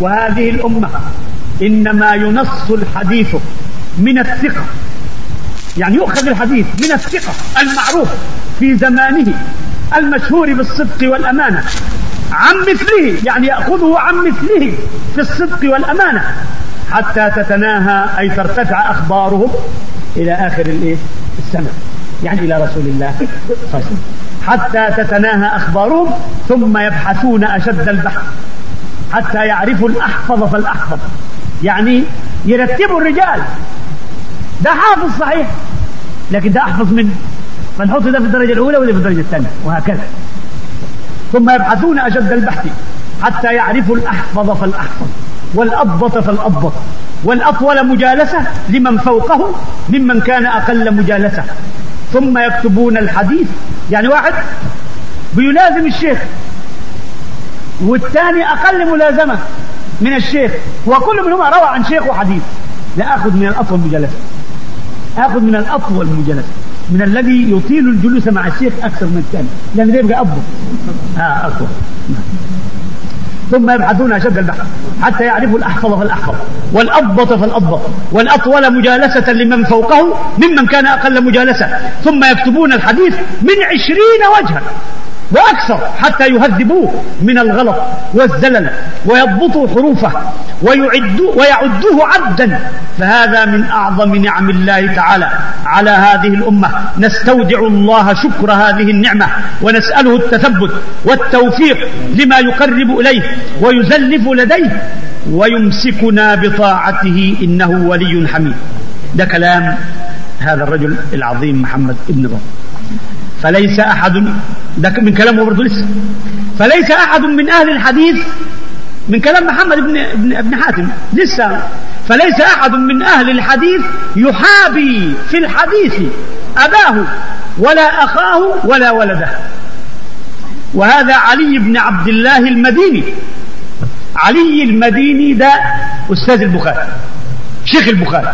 وهذه الأمة إنما ينص الحديث من الثقة. يعني يؤخذ الحديث من الثقة المعروف في زمانه المشهور بالصدق والأمانة. عن مثله يعني يأخذه عن مثله في الصدق والأمانة. حتى تتناهى أي ترتفع أخبارهم إلى آخر؟ السنة. يعني إلى رسول الله صلى الله عليه وسلم. حتى تتناهى أخبارهم ثم يبحثون أشد البحث. حتى يعرفوا الأحفظ فالأحفظ. يعني يرتبوا الرجال. ده حافظ صحيح لكن ده أحفظ منه. فنحط ده في الدرجة الأولى وده في الدرجة الثانية وهكذا. ثم يبحثون أشد البحث حتى يعرفوا الأحفظ فالأحفظ والأضبط فالأضبط والأطول مجالسة لمن فوقه ممن كان أقل مجالسة. ثم يكتبون الحديث. يعني واحد بيلازم الشيخ والثاني أقل ملازمة من الشيخ وكل منهما روى عن شيخ وحديث. لا أخذ من الأطول مجالسة أخذ من الأطول مجالسة من الذي يطيل الجلوس مع الشيخ أكثر من الثاني. لأن ده يبقى أفضل آه أطول. ثم يبحثون أشد البحث حتى يعرفوا الأحفظ فالأحفظ. والأضبط فالأضبط. والأطول مجالسة لمن فوقه ممن كان أقل مجالسة. ثم يكتبون الحديث من عشرين وجها. وأكثر حتى يهذبوه من الغلط والزلل ويضبطوا حروفه ويعدوا ويعدوه عبدا. فهذا من أعظم نعم الله تعالى. على هذه الأمة نستودع الله شكر هذه النعمة ونسأله التثبت والتوفيق لما يقرب إليه ويزلف لديه ويمسكنا بطاعته إنه ولي حميد. ده كلام هذا الرجل العظيم محمد ابن ضر فليس أحد ده من كلامه برضه لسه. فليس أحد من أهل الحديث من كلام محمد بن ابن, ابن حاتم. لسه. فليس أحد من أهل الحديث يحابي في الحديث أباه ولا أخاه ولا ولده. وهذا علي بن عبد الله المديني. علي المديني ده أستاذ البخاري شيخ البخاري.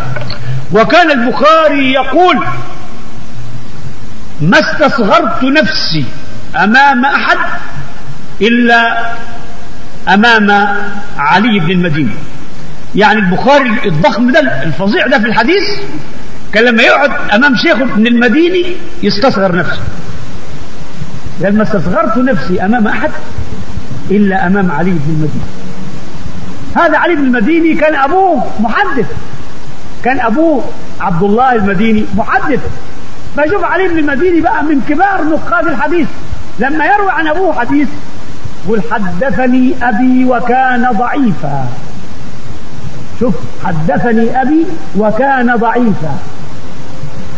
وكان البخاري يقول ما استصغرت نفسي أمام أحد إلا أمام علي بن المديني يعني البخاري الضخم ده الفظيع ده في الحديث كان لما يقعد أمام شيخ ابن المديني يستصغر نفسه. قال ما استصغرت نفسي أمام أحد إلا أمام علي بن المديني هذا علي بن المديني كان أبوه محدث. كان أبوه عبد الله المديني محدث. فشوف علي بن المديني بقى من كبار نقاد الحديث. لما يروي عن أبوه حديث يقول حدثني أبي وكان ضعيفا. شوف حدثني أبي وكان ضعيفا.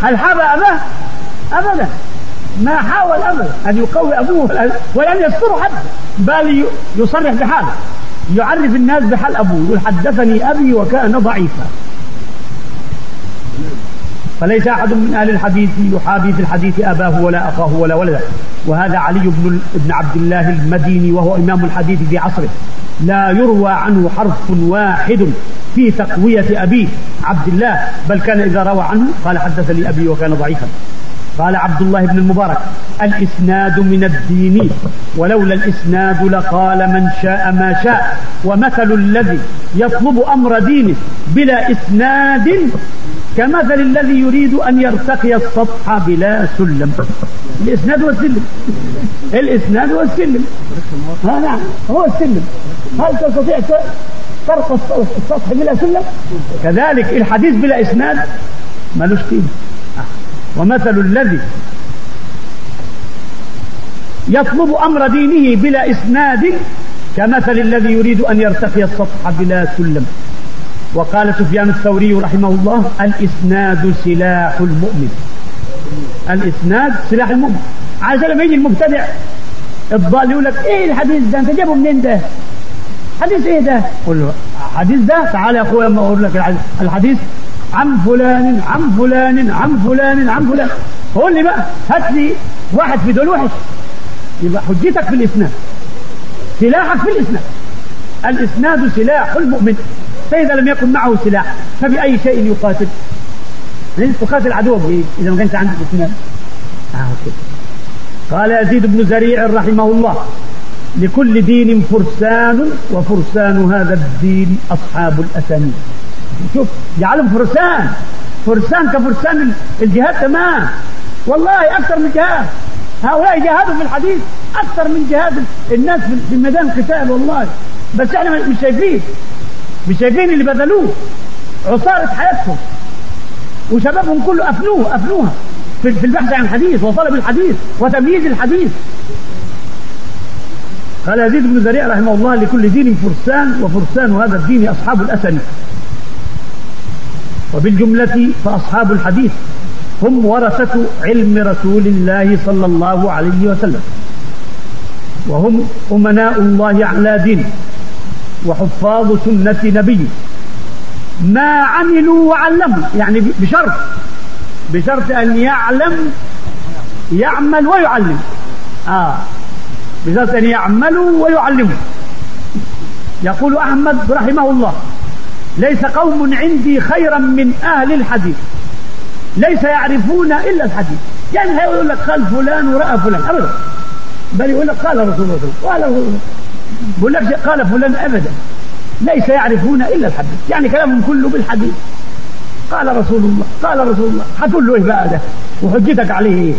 هل حاب أباه؟ أبدا. ما حاول أبدا أن يقوي أبوه. ولم يذكره حتى بل يصرح بحاله يعرف الناس بحال أبوه. يقول حدثني أبي وكان ضعيفا. فليس أحد من أهل الحديث يحابي في الحديث أباه ولا أخاه ولا ولده. وهذا علي بن ابن عبد الله المديني وهو إمام الحديث في عصره. لا يروى عنه حرف واحد في تقوية أبيه عبد الله. بل كان إذا روى عنه قال حدثني أبي وكان ضعيفا. قال عبد الله بن المبارك الإسناد من الدين. ولولا الإسناد لقال من شاء ما شاء. ومثل الذي يطلب أمر دينه بلا إسناد كمثل الذي يريد أن يرتقي السطح بلا سلم. الإسناد هو السلم الإسناد هو السلم ها نعم هو السلم. هل تستطيع ترقى السطح بلا سلم؟ كذلك الحديث بلا إسناد ملوش قيمة. ومثل الذي يطلب أمر دينه بلا إسناد كمثل الذي يريد أن يرتقي السطح بلا سلم. وقال سفيان الثوري رحمه الله الإسناد سلاح المؤمن. الإسناد سلاح المؤمن. عشان لما يجي المبتدع. الضال يقول لك إيه الحديث ده؟ أنت جابه منين ده؟ حديث إيه ده؟ قول له حديث ده؟ تعالى يا أخويا أما أقول لك الحديث. عن فلان عن فلان عن فلان عن فلان. قول لي بقى هات لي واحد في دول وحش. يبقى حجتك في الإسناد. سلاحك في الإسناد. الإسناد سلاح المؤمن. فإذا لم يكن معه سلاح فبأي شيء يقاتل؟ تقاتل عدوك إذا ما كانش عندك اسناد آه كده. قال يزيد بن زريع رحمه الله لكل دين فرسان وفرسان هذا الدين أصحاب الأسانيد. شوف جعلهم فرسان. فرسان كفرسان الجهاد تمام. والله أكثر من جهاد. هؤلاء جاهدوا في الحديث أكثر من جهاد الناس في ميدان القتال والله. بس إحنا مش شايفين. مش شايفين اللي بذلوه. عصارة حياتهم. وشبابهم كله أفنوه أفنوها. في البحث عن الحديث وطلب الحديث وتمييز الحديث. قال يزيد بن زريع رحمه الله لكل دين فرسان وفرسان هذا الدين أصحاب الأسن. وبالجملة فأصحاب الحديث هم ورثة علم رسول الله صلى الله عليه وسلم. وهم أمناء الله على دين. وحفاظ سنة نبيه ما عملوا وعلموا. يعني بشرط. بشرط أن يعلم يعمل ويعلم. آه. بشرط أن يعملوا ويعلموا. يقول أحمد رحمه الله ليس قوم عندي خيرا من أهل الحديث. ليس يعرفون إلا الحديث. يعني يقول لك قال فلان ورأى فلان. أبدا. بل يقول لك قال رسول الله قال رسول الله بقول لك قال فلان أبدا. ليس يعرفون إلا الحديث. يعني كلامهم كله بالحديث. قال رسول الله قال رسول الله. هتقول له إيه بقى ده وحجتك عليه. إيه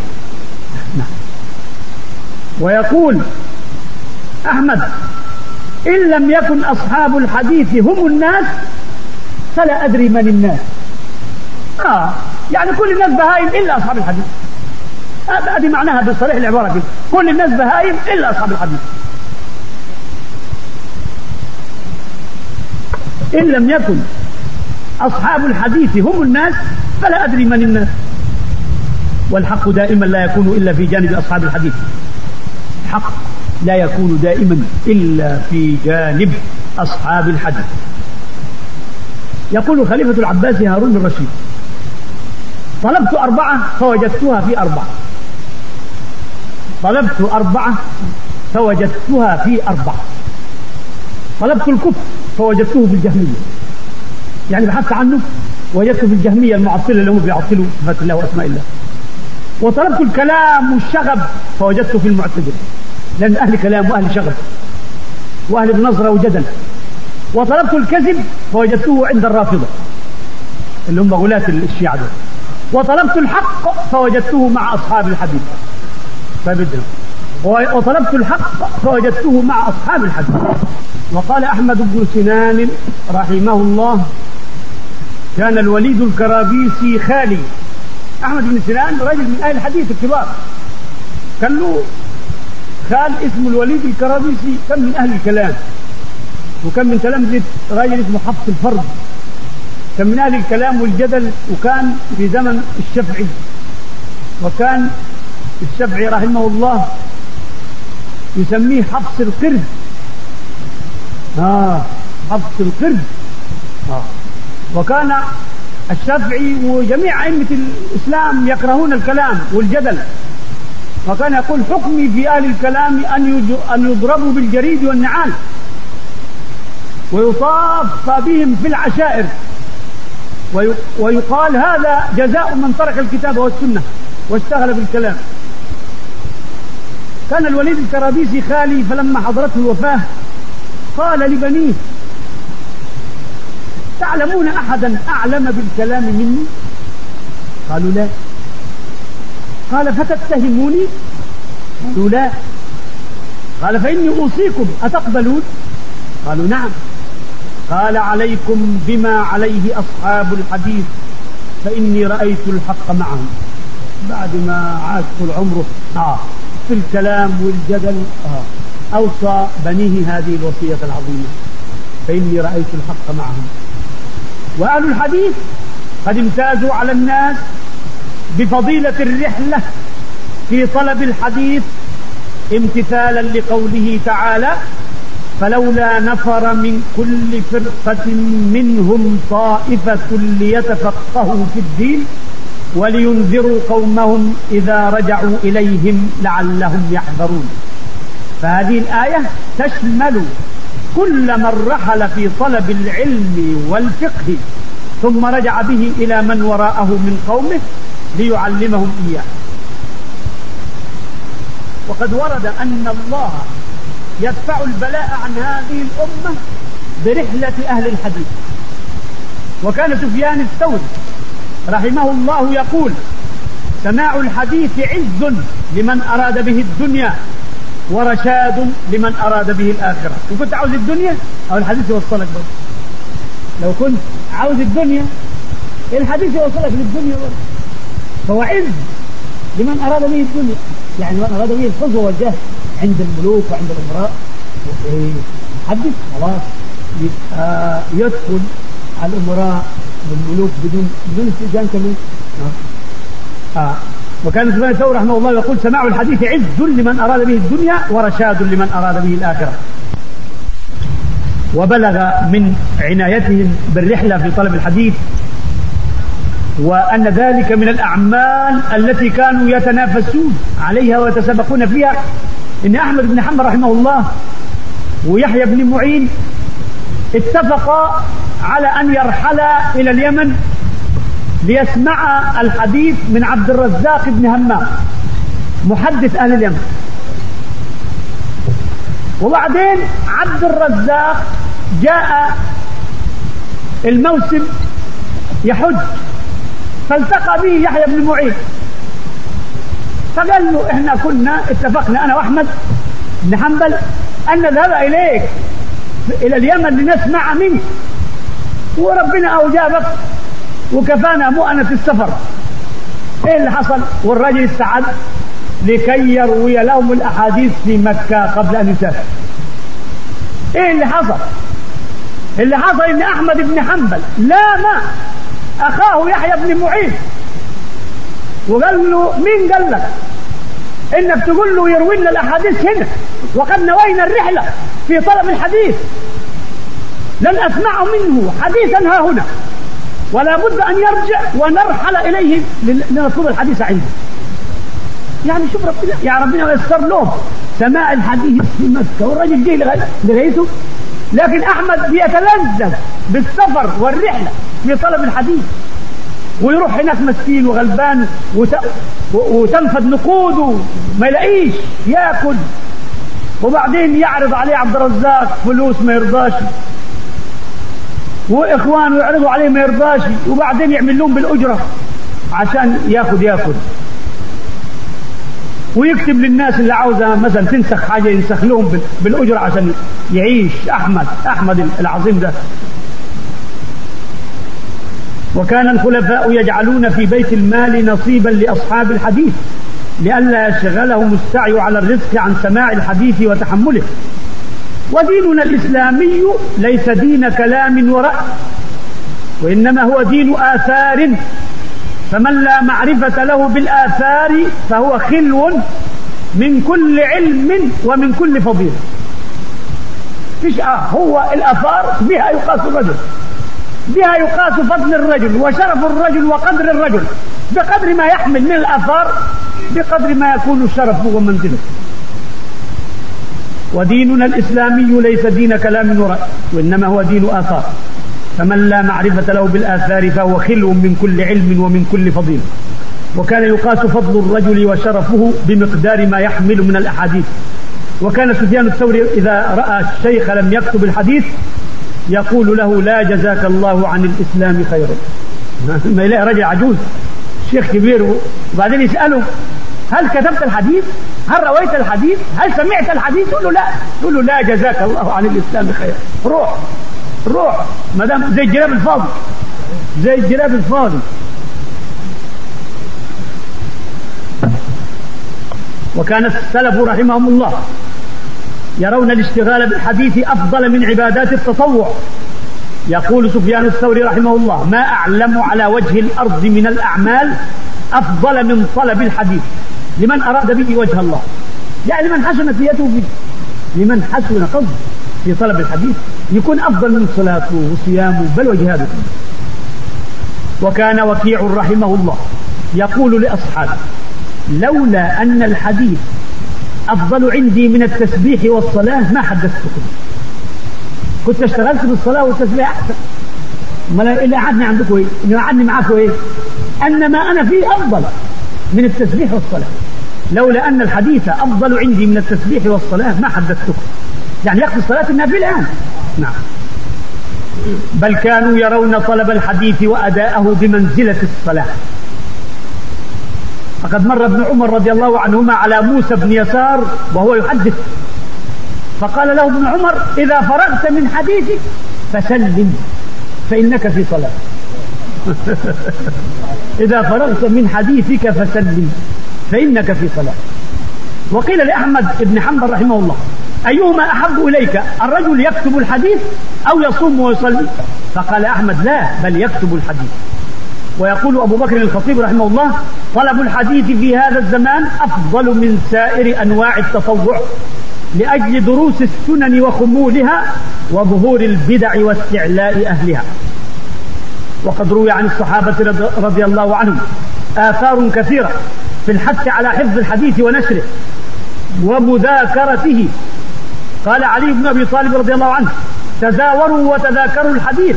ويقول أحمد إن لم يكن أصحاب الحديث هم الناس فلا أدري من الناس. آه يعني كل الناس بهايم إلا أصحاب الحديث. هذه معناها بصريح العبارة كده. كل الناس بهايم إلا أصحاب الحديث. إن لم يكن أصحاب الحديث هم الناس فلا أدري من الناس والحق دائما لا يكون إلا في جانب أصحاب الحديث. الحق لا يكون دائما إلا في جانب أصحاب الحديث. يقول خليفة العباس هارون الرشيد طلبت أربعة فوجدتها في أربعة. طلبت أربعة فوجدتها في أربعة. طلبت الكفر فوجدته في الجهمية. يعني بحثت عنه وجدته في الجهمية المعطلة اللي هم بيعطلوا صفات الله وأسماء الله. وطلبت الكلام والشغب فوجدته في المعتزلة. لأن أهل كلام وأهل شغب وأهل بنظرة وجدل. وطلبت الكذب فوجدته عند الرافضة اللي هم غلاة الشيعة دول. وطلبت الحق فوجدته مع أصحاب الحديث. فبدنا وطلبت الحق فوجدته مع أصحاب الحديث. وقال أحمد بن سنان رحمه الله كان الوليد الكرابيسي خالي. أحمد بن سنان رجل من أهل الحديث الكبار. كان له خال اسمه الوليد الكرابيسي كان من أهل الكلام. وكان من تلامذة راجل اسمه حفص الفرد كان من أهل الكلام والجدل وكان في زمن الشافعي وكان الشافعي رحمه الله يسميه حفص القرد. آه حفص القرد آه وكان الشافعي وجميع أئمة الإسلام يكرهون الكلام والجدل. وكان يقول حكمي في أهل الكلام أن أن يضربوا بالجريد والنعال. ويطاف بهم في العشائر. ويقال هذا جزاء من ترك الكتاب والسنة واشتغل بالكلام. كان الوليد الكرابيسي خالي فلما حضرته الوفاة قال لبنيه تعلمون أحدا أعلم بالكلام مني؟ قالوا لا. قال فتتهموني؟ قالوا لا. قال فإني أوصيكم أتقبلون؟ قالوا نعم. قال عليكم بما عليه أصحاب الحديث فإني رأيت الحق معهم. بعد ما عاش طول عمره آه في الكلام والجدل آه. أوصى بنيه هذه الوصية العظيمة. فإني رأيت الحق معهم. وأهل الحديث قد امتازوا على الناس بفضيلة الرحلة في طلب الحديث امتثالا لقوله تعالى فلولا نفر من كل فرقة منهم طائفة ليتفقهوا في الدين ولينذروا قومهم إذا رجعوا إليهم لعلهم يحذرون. فهذه الآية تشمل كل من رحل في طلب العلم والفقه ثم رجع به إلى من وراءه من قومه ليعلمهم إياه. وقد ورد أن الله يدفع البلاء عن هذه الأمة برحلة أهل الحديث. وكان سفيان الثوري رحمه الله يقول سماع الحديث عز لمن أراد به الدنيا ورشاد لمن أراد به الآخرة. إن كنت عاوز الدنيا أو الحديث يوصلك برضه. لو كنت عاوز الدنيا الحديث يوصلك للدنيا برضه؟ فهو لمن أراد به الدنيا. يعني من أراد به الفضل والجاه عند الملوك وعند الأمراء. حدث خلاص. يدخل على الأمراء والملوك بدون بدون استئذان كمان آه. وكان سفيان الثوري رحمه الله يقول سماع الحديث عز لمن أراد به الدنيا ورشاد لمن أراد به الآخرة. وبلغ من عنايتهم بالرحلة في طلب الحديث وأن ذلك من الأعمال التي كانوا يتنافسون عليها ويتسابقون فيها. إن أحمد بن حنبل رحمه الله ويحيى بن معين اتفقا على أن يرحلا إلى اليمن ليسمع الحديث من عبد الرزاق بن همام محدث أهل اليمن. وبعدين عبد الرزاق جاء الموسم يحج فالتقى به يحيى بن معين. فقال له إحنا كنا اتفقنا أنا وأحمد بن حنبل أن نذهب إليك إلى اليمن لنسمع منك. وربنا أوجابك. وكفانا مؤنة السفر. إيه اللي حصل؟ والرجل استعد لكي يروي لهم الأحاديث في مكة قبل أن يسافر. إيه اللي حصل؟ اللي حصل إن أحمد بن حنبل لام أخاه يحيى بن معين. وقال له مين قال لك إنك تقول له يروي لنا الأحاديث هنا؟ وقد نوينا الرحلة في طلب الحديث. لن اسمع منه حديثا ها هنا. ولا بد أن يرجع ونرحل إليه لنطلب الحديث عنده يعني شوف ربنا يا ربنا يسر له سماع الحديث في مكة. والرجل جه لغايته. لكن أحمد بيتلذذ بالسفر والرحلة في طلب الحديث. ويروح هناك مسكين وغلبان وت... وتنفد نقوده. ما يلاقيش. ياكل. وبعدين يعرض عليه عبد الرزاق فلوس ما يرضاش. وإخوانه يعرضوا عليه ما يرضاش وبعدين يعمل لهم بالأجرة عشان يأخذ ياكل ويكتب للناس اللي عاوزة مثلا تنسخ حاجة ينسخ لهم بالأجرة عشان يعيش. أحمد أحمد العظيم ده. وكان الخلفاء يجعلون في بيت المال نصيبا لأصحاب الحديث لئلا يشغلهم السعي على الرزق عن سماع الحديث وتحمله. وديننا الإسلامي ليس دين كلام ورأي وإنما هو دين آثار. فمن لا معرفة له بالآثار فهو خلو من كل علم ومن كل فضيلة. فيش آه هو الآثار بها يقاس الرجل بها يقاس فضل الرجل وشرف الرجل وقدر الرجل بقدر ما يحمل من الآثار بقدر ما يكون شرفه ومنزله وديننا الإسلامي ليس دين كلام ورأي وإنما هو دين آثار. فمن لا معرفة له بالآثار فهو خلو من كل علم ومن كل فضيلة. وكان يقاس فضل الرجل وشرفه بمقدار ما يحمل من الأحاديث. وكان سفيان الثوري إذا رأى الشيخ لم يكتب الحديث يقول له لا جزاك الله عن الإسلام خيرا ما يلاقي رجل عجوز. شيخ كبير وبعدين يسأله هل كتبت الحديث؟ هل رويت الحديث؟ هل سمعت الحديث؟ يقول له لا. يقول له لا جزاك الله عن الإسلام خيرا روح. روح. ما دام زي الجراب الفاضي زي الجراب الفاضي وكان السلف رحمهم الله يرون الاشتغال بالحديث أفضل من عبادات التطوع. يقول سفيان الثوري رحمه الله ما أعلم على وجه الأرض من الأعمال أفضل من طلب الحديث. لمن أراد به وجه الله. يعني لمن حسنت نيته به. لمن حسن قصده في طلب الحديث. يكون أفضل من صلاته وصيامه بل وجهاده وكان وكيع رحمه الله. يقول لأصحابه لولا أن الحديث أفضل عندي من التسبيح والصلاة ما حدثتكم. كنت اشتغلت بالصلاة والتسبيح أحسن ما اللي قعدني عندكم؟ اللي قعدني معاكم إيه؟ أن ما أنا فيه أفضل من التسبيح والصلاة. لولا أن الحديث أفضل عندي من التسبيح والصلاة ما حدثتكم. يعني يقضي الصلاة النافلة يعني نعم. بل كانوا يرون طلب الحديث وأداءه بمنزلة الصلاة. فقد مر ابن عمر رضي الله عنهما على موسى بن يسار وهو يحدث. فقال له ابن عمر إذا فرغت من حديثك فسلم فإنك في صلاة. إذا فرغت من حديثك فسلم. فإنك في صلاة. وقيل لأحمد بن حنبل رحمه الله أيهما أحب إليك الرجل يكتب الحديث أو يصوم ويصلي؟ فقال أحمد لا بل يكتب الحديث. ويقول أبو بكر الخطيب رحمه الله طلب الحديث في هذا الزمان أفضل من سائر أنواع التطوع لأجل دروس السنن وخمولها وظهور البدع واستعلاء أهلها. وقد روي عن الصحابة رضي الله عنهم آثار كثيرة في الحث على حفظ الحديث ونشره ومذاكرته. قال علي بن أبي طالب رضي الله عنه تزاوروا وتذاكروا الحديث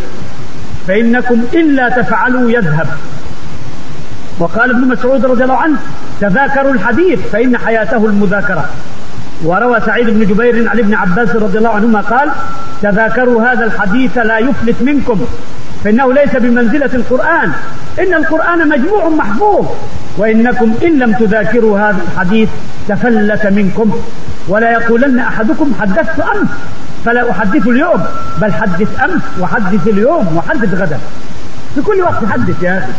فإنكم إلا تفعلوا يذهب. وقال ابن مسعود رضي الله عنه تذاكروا الحديث فإن حياته المذاكرة. وروى سعيد بن جبير عن ابن عباس رضي الله عنهما قال تذاكروا هذا الحديث لا يفلت منكم. فإنه ليس بمنزلة القرآن. إن القرآن مجموع محفوظ. وإنكم إن لم تذاكروا هذا الحديث تفلت منكم. ولا يقولن أحدكم حدثت أمس. فلا أحدث اليوم. بل حدث أمس وحدث اليوم وحدث غدا. في كل وقت حدث يا أخي.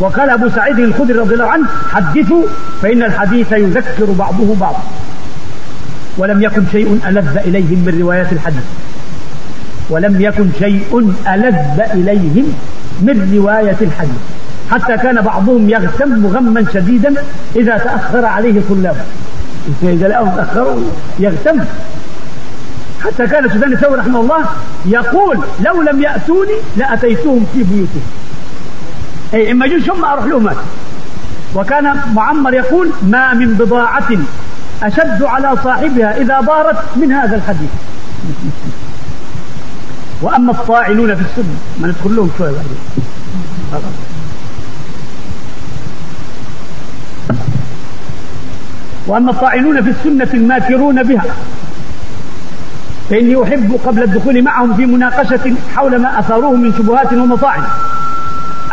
وقال أبو سعيد الخدري رضي الله عنه حدثوا فإن الحديث يذكر بعضه بعضا. ولم يكن شيء ألذ إليهم من روايات الحديث. ولم يكن شيء ألذ إليهم من رواية الحديث. حتى كان بعضهم يغتم غما شديدا إذا تأخر عليه طلابه إذا لقاهم تأخروا يغتم. حتى كان سفيان الثوري رحمه الله يقول لو لم يأتوني لأتيتهم في بيوتهم. أي إما يجوش هم أروح لهم. وكان معمر يقول ما من بضاعة أشد على صاحبها إذا ضارت من هذا الحديث. وأما الطاعنون في السنة ما ندخل لهم شوية بعدين. وأما الطاعنون في السنة الماكرون بها فإني أحب قبل الدخول معهم في مناقشة حول ما أثاروه من شبهات ومطاعن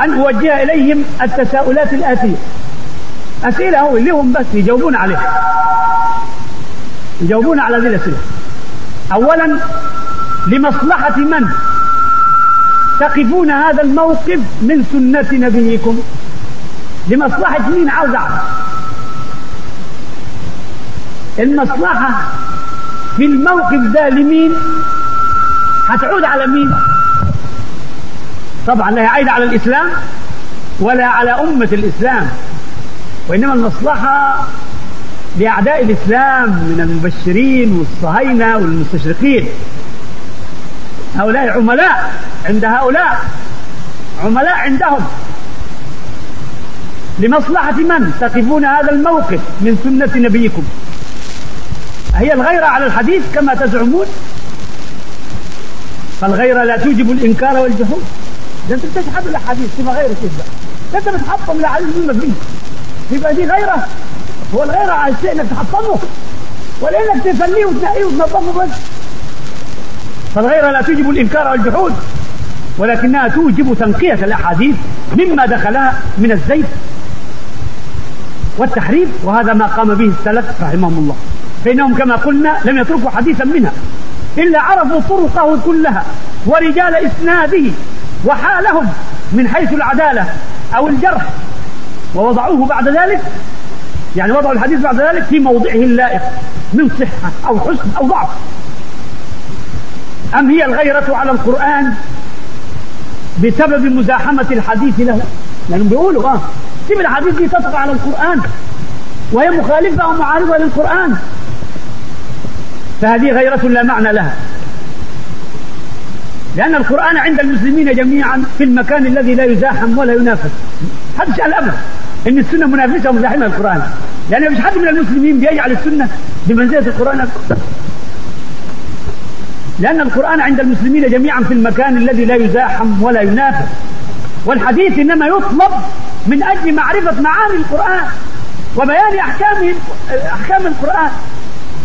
أن أوجه إليهم التساؤلات الآتية. أسئلة هو لهم بس يجاوبون عليها. يجاوبون على هذه الأسئلة. أولا لمصلحة من؟ تقفون هذا الموقف من سنة نبيكم. لمصلحة مين عاوز أعرف المصلحة في الموقف ده لمين؟ هتعود على مين؟ طبعا لا هي عايدة على الإسلام ولا على أمة الإسلام وإنما المصلحة لأعداء الإسلام من المبشرين والصهاينة والمستشرقين. هؤلاء عملاء عند هؤلاء عملاء عندهم. لمصلحة من تقفون هذا الموقف من سنة نبيكم؟ هي الغيرة على الحديث كما تزعمون؟ فالغيرة لا توجب الإنكار والجحود ده أنت بتجحد الأحاديث فيما غير كذا ده أنت بتحطم لعلم ما فيه يبقى دي غيرة. هو الغيرة على الشيء انك تحطمه ولا انك تفنيه وتنقيه وتنظفه بس. فالغيرة لا توجب الإنكار والجحود ولكنها توجب تنقية الأحاديث مما دخلها من الزيت والتحريف وهذا ما قام به السلف رحمهم الله. فإنهم كما قلنا لم يتركوا حديثا منها إلا عرفوا طرقه كلها ورجال إسناده وحالهم من حيث العدالة أو الجرح ووضعوه بعد ذلك يعني وضعوا الحديث بعد ذلك في موضعه اللائق من صحة أو حسن أو ضعف. أم هي الغيرة على القرآن بسبب مزاحمة الحديث له لأنهم بيقولوا آه. سيب الحديث دي تطغى على القرآن. وهي مخالفة ومعارضة للقرآن. فهذه غيرة لا معنى لها. لأن القرآن عند المسلمين جميعا في المكان الذي لا يزاحم ولا ينافس. حد سأل أبدا إن السنة منافسة ومزاحمة للقرآن. لأن مش حد من المسلمين بيجعل السنة بمنزلة القرآن. لأن القرآن عند المسلمين جميعا في المكان الذي لا يزاحم ولا ينافس. والحديث إنما يطلب من أجل معرفة معاني القرآن وبيان أحكام أحكام القرآن.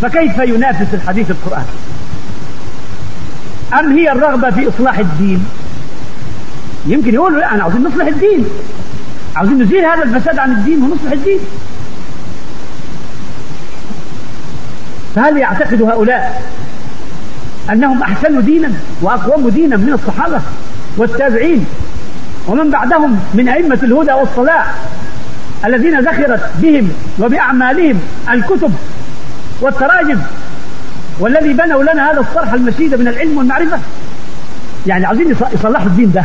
فكيف ينافس الحديث القرآن؟ أم هي الرغبة في إصلاح الدين؟ يمكن يقولوا لا أنا عاوزين نصلح الدين. عاوزين نزيل هذا الفساد عن الدين ونصلح الدين. فهل يعتقد هؤلاء أنهم أحسن دينا وأقوم دينا من الصحابة والتابعين. ومن بعدهم من أئمة الهدى والصلاح الذين ذخرت بهم وبأعمالهم الكتب والتراجم. والذي بنوا لنا هذا الصرح المشيد من العلم والمعرفة. يعني عايزين يصلحوا الدين ده.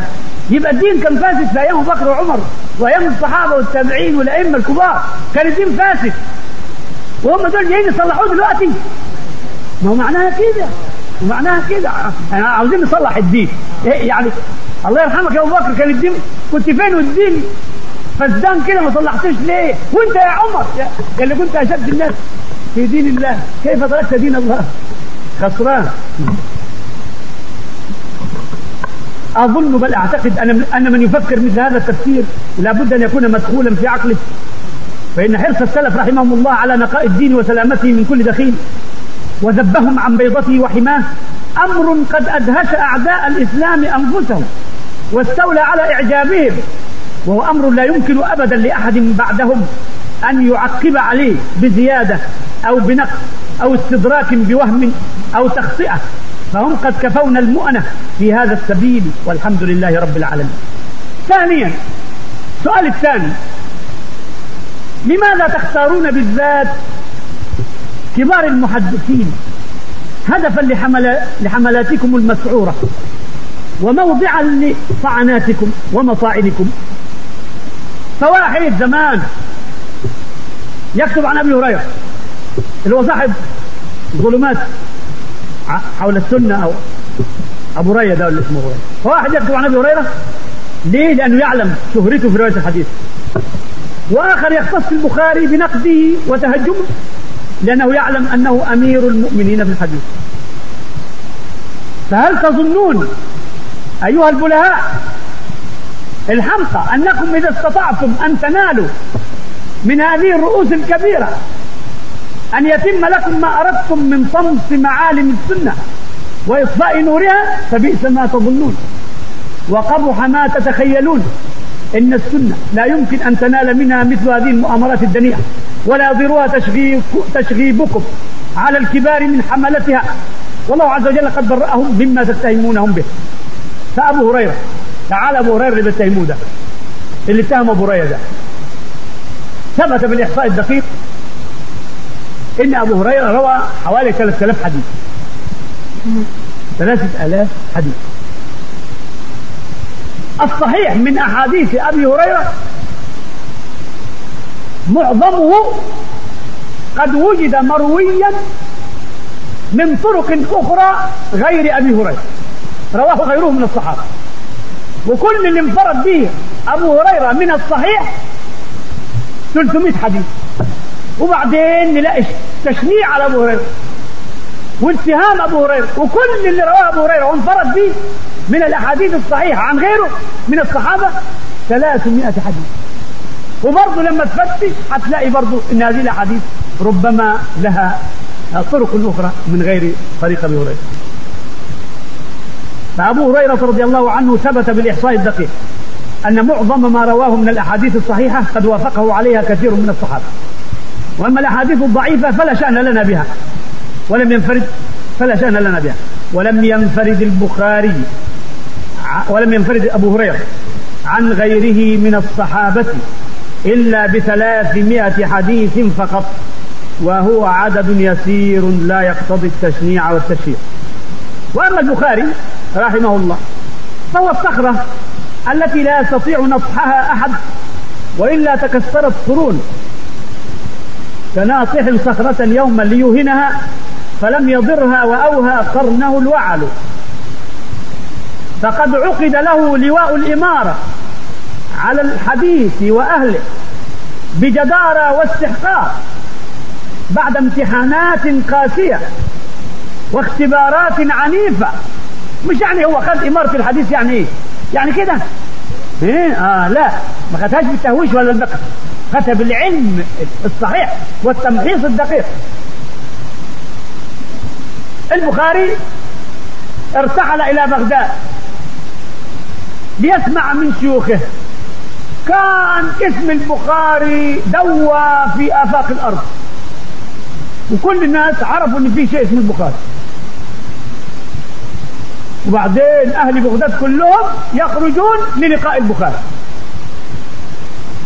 يبقى الدين كان فاسد في أيام بكر وعمر وأيام الصحابة والتابعين والأئمة الكبار. كان الدين فاسد. وهم دول جايين يصلحوه دلوقتي. ما هو معناها كده. ومعناها كده. يعني عاوزين نصلح الدين. إيه يعني؟ الله يرحمك يا أبو بكر كان الدين كنت فين والدين؟ فسدان كده ما صلحتوش ليه؟ وأنت يا عمر يا اللي كنت أشد الناس في دين الله. كيف تركت دين الله؟ خسران. أظن بل أعتقد أن أن من يفكر مثل هذا التفسير لابد أن يكون مدخولا في عقله. فإن حرص السلف رحمهم الله على نقاء الدين وسلامته من كل دخيل وذبهم عن بيضته وحماه. أمر قد أدهش أعداء الإسلام أنفسهم واستولى على إعجابهم. وهو أمر لا يمكن أبدا لأحد بعدهم أن يعقب عليه بزيادة أو بنقص أو استدراك بوهم أو تخطئة. فهم قد كفونا المؤنة في هذا السبيل والحمد لله رب العالمين. ثانيا السؤال الثاني. لماذا تختارون بالذات كبار المحدثين هدفا لحمل لحملاتكم المسعورة وموضعا لطعناتكم ومصائلكم فواحد زمان يكتب عن أبي هريرة اللي هو صاحب ظلمات حول السنة أو أبو هريرة ده اللي اسمه هريره فواحد يكتب عن أبي هريرة ليه؟ لأنه يعلم شهرته في رواية الحديث. وآخر يختص البخاري بنقده وتهجمه. لأنه يعلم أنه أمير المؤمنين في الحديث. فهل تظنون أيها البلهاء الحمقى أنكم إذا استطعتم أن تنالوا من هذه الرؤوس الكبيرة أن يتم لكم ما أردتم من طمس معالم السنة واطفاء نورها؟ فبئس ما تظنون. وقبح ما تتخيلون إن السنة لا يمكن أن تنال منها مثل هذه المؤامرات الدنيئة. ولا يضرها تشغيب تشغيبكم على الكبار من حملتها. والله عز وجل قد برأهم مما تتهمونهم به. فأبو هريرة تعال أبو هريرة اللي بيتهموه ده اللي اتهم أبو هريرة ده. ثبت بالإحصاء الدقيق إن أبو هريرة روى حوالي 3000 حديث. ثلاثة آلاف حديث. الصحيح من أحاديث أبي هريرة معظمه قد وجد مرويا من طرق أخرى غير أبي هريرة. رواه غيره من الصحابة. وكل اللي انفرد به أبو هريرة من الصحيح 300 حديث. وبعدين نلاقي تشنيع على أبو هريرة. واتهام أبو هريرة. وكل اللي رواه أبو هريرة وانفرد به من الأحاديث الصحيحة عن غيره من الصحابة 300 حديث. وبرضه لما تفتش هتلاقي برضه ان هذه الاحاديث ربما لها طرق أخرى من غير طريق أبي هريرة. فأبو هريرة رضي الله عنه ثبت بالإحصاء الدقيق أن معظم ما رواه من الأحاديث الصحيحة قد وافقه عليها كثير من الصحابة. وأما الأحاديث الضعيفة فلا شأن لنا بها ولم ينفرد فلا شأن لنا بها ولم ينفرد البخاري ولم ينفرد أبو هريرة عن غيره من الصحابة إلا بثلاثمائة حديث فقط وهو عدد يسير لا يقتضي التشنيع والتشهير وأما البخاري رحمه الله فهو الصخرة التي لا يستطيع نصحها أحد وإلا تكسرت قرون. كناصح صخرة يوما ليوهنها فلم يضرها وأوهى قرنه الوعل. فقد عقد له لواء الإمارة على الحديث وأهله بجدارة واستحقاق بعد امتحانات قاسية واختبارات عنيفة. مش يعني هو خد إمارة الحديث يعني إيه؟ يعني كده؟ إيه؟ آه لا. ما خدهاش بالتهويش ولا البقر. خدها بالعلم الصحيح والتمحيص الدقيق. البخاري ارتحل إلى بغداد ليسمع من شيوخه. كان اسم البخاري دوى في آفاق الأرض. وكل الناس عرفوا إن في شيء اسمه البخاري. وبعدين أهل بغداد كلهم يخرجون للقاء البخاري.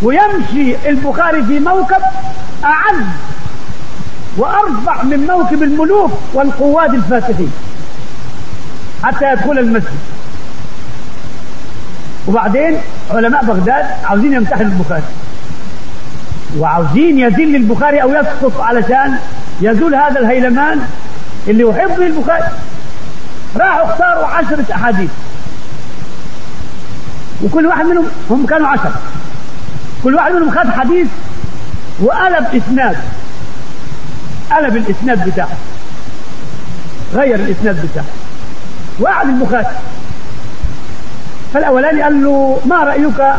ويمشي البخاري في موكب أعز وأرفع من موكب الملوك والقواد الفاتحين حتى يدخل المسجد. وبعدين علماء بغداد عاوزين يمتحنوا البخاري. وعاوزين يزل البخاري أو يسقط علشان يزول هذا الهيلمان اللي يحب البخاري راحوا اختاروا عشرة أحاديث. وكل واحد منهم هم كانوا عشرة. كل واحد منهم خد حديث وقلب إسناد. قلب الإسناد بتاعه. غير الإسناد بتاعه. وقعد البخاري. فالأولاني قال له ما رأيك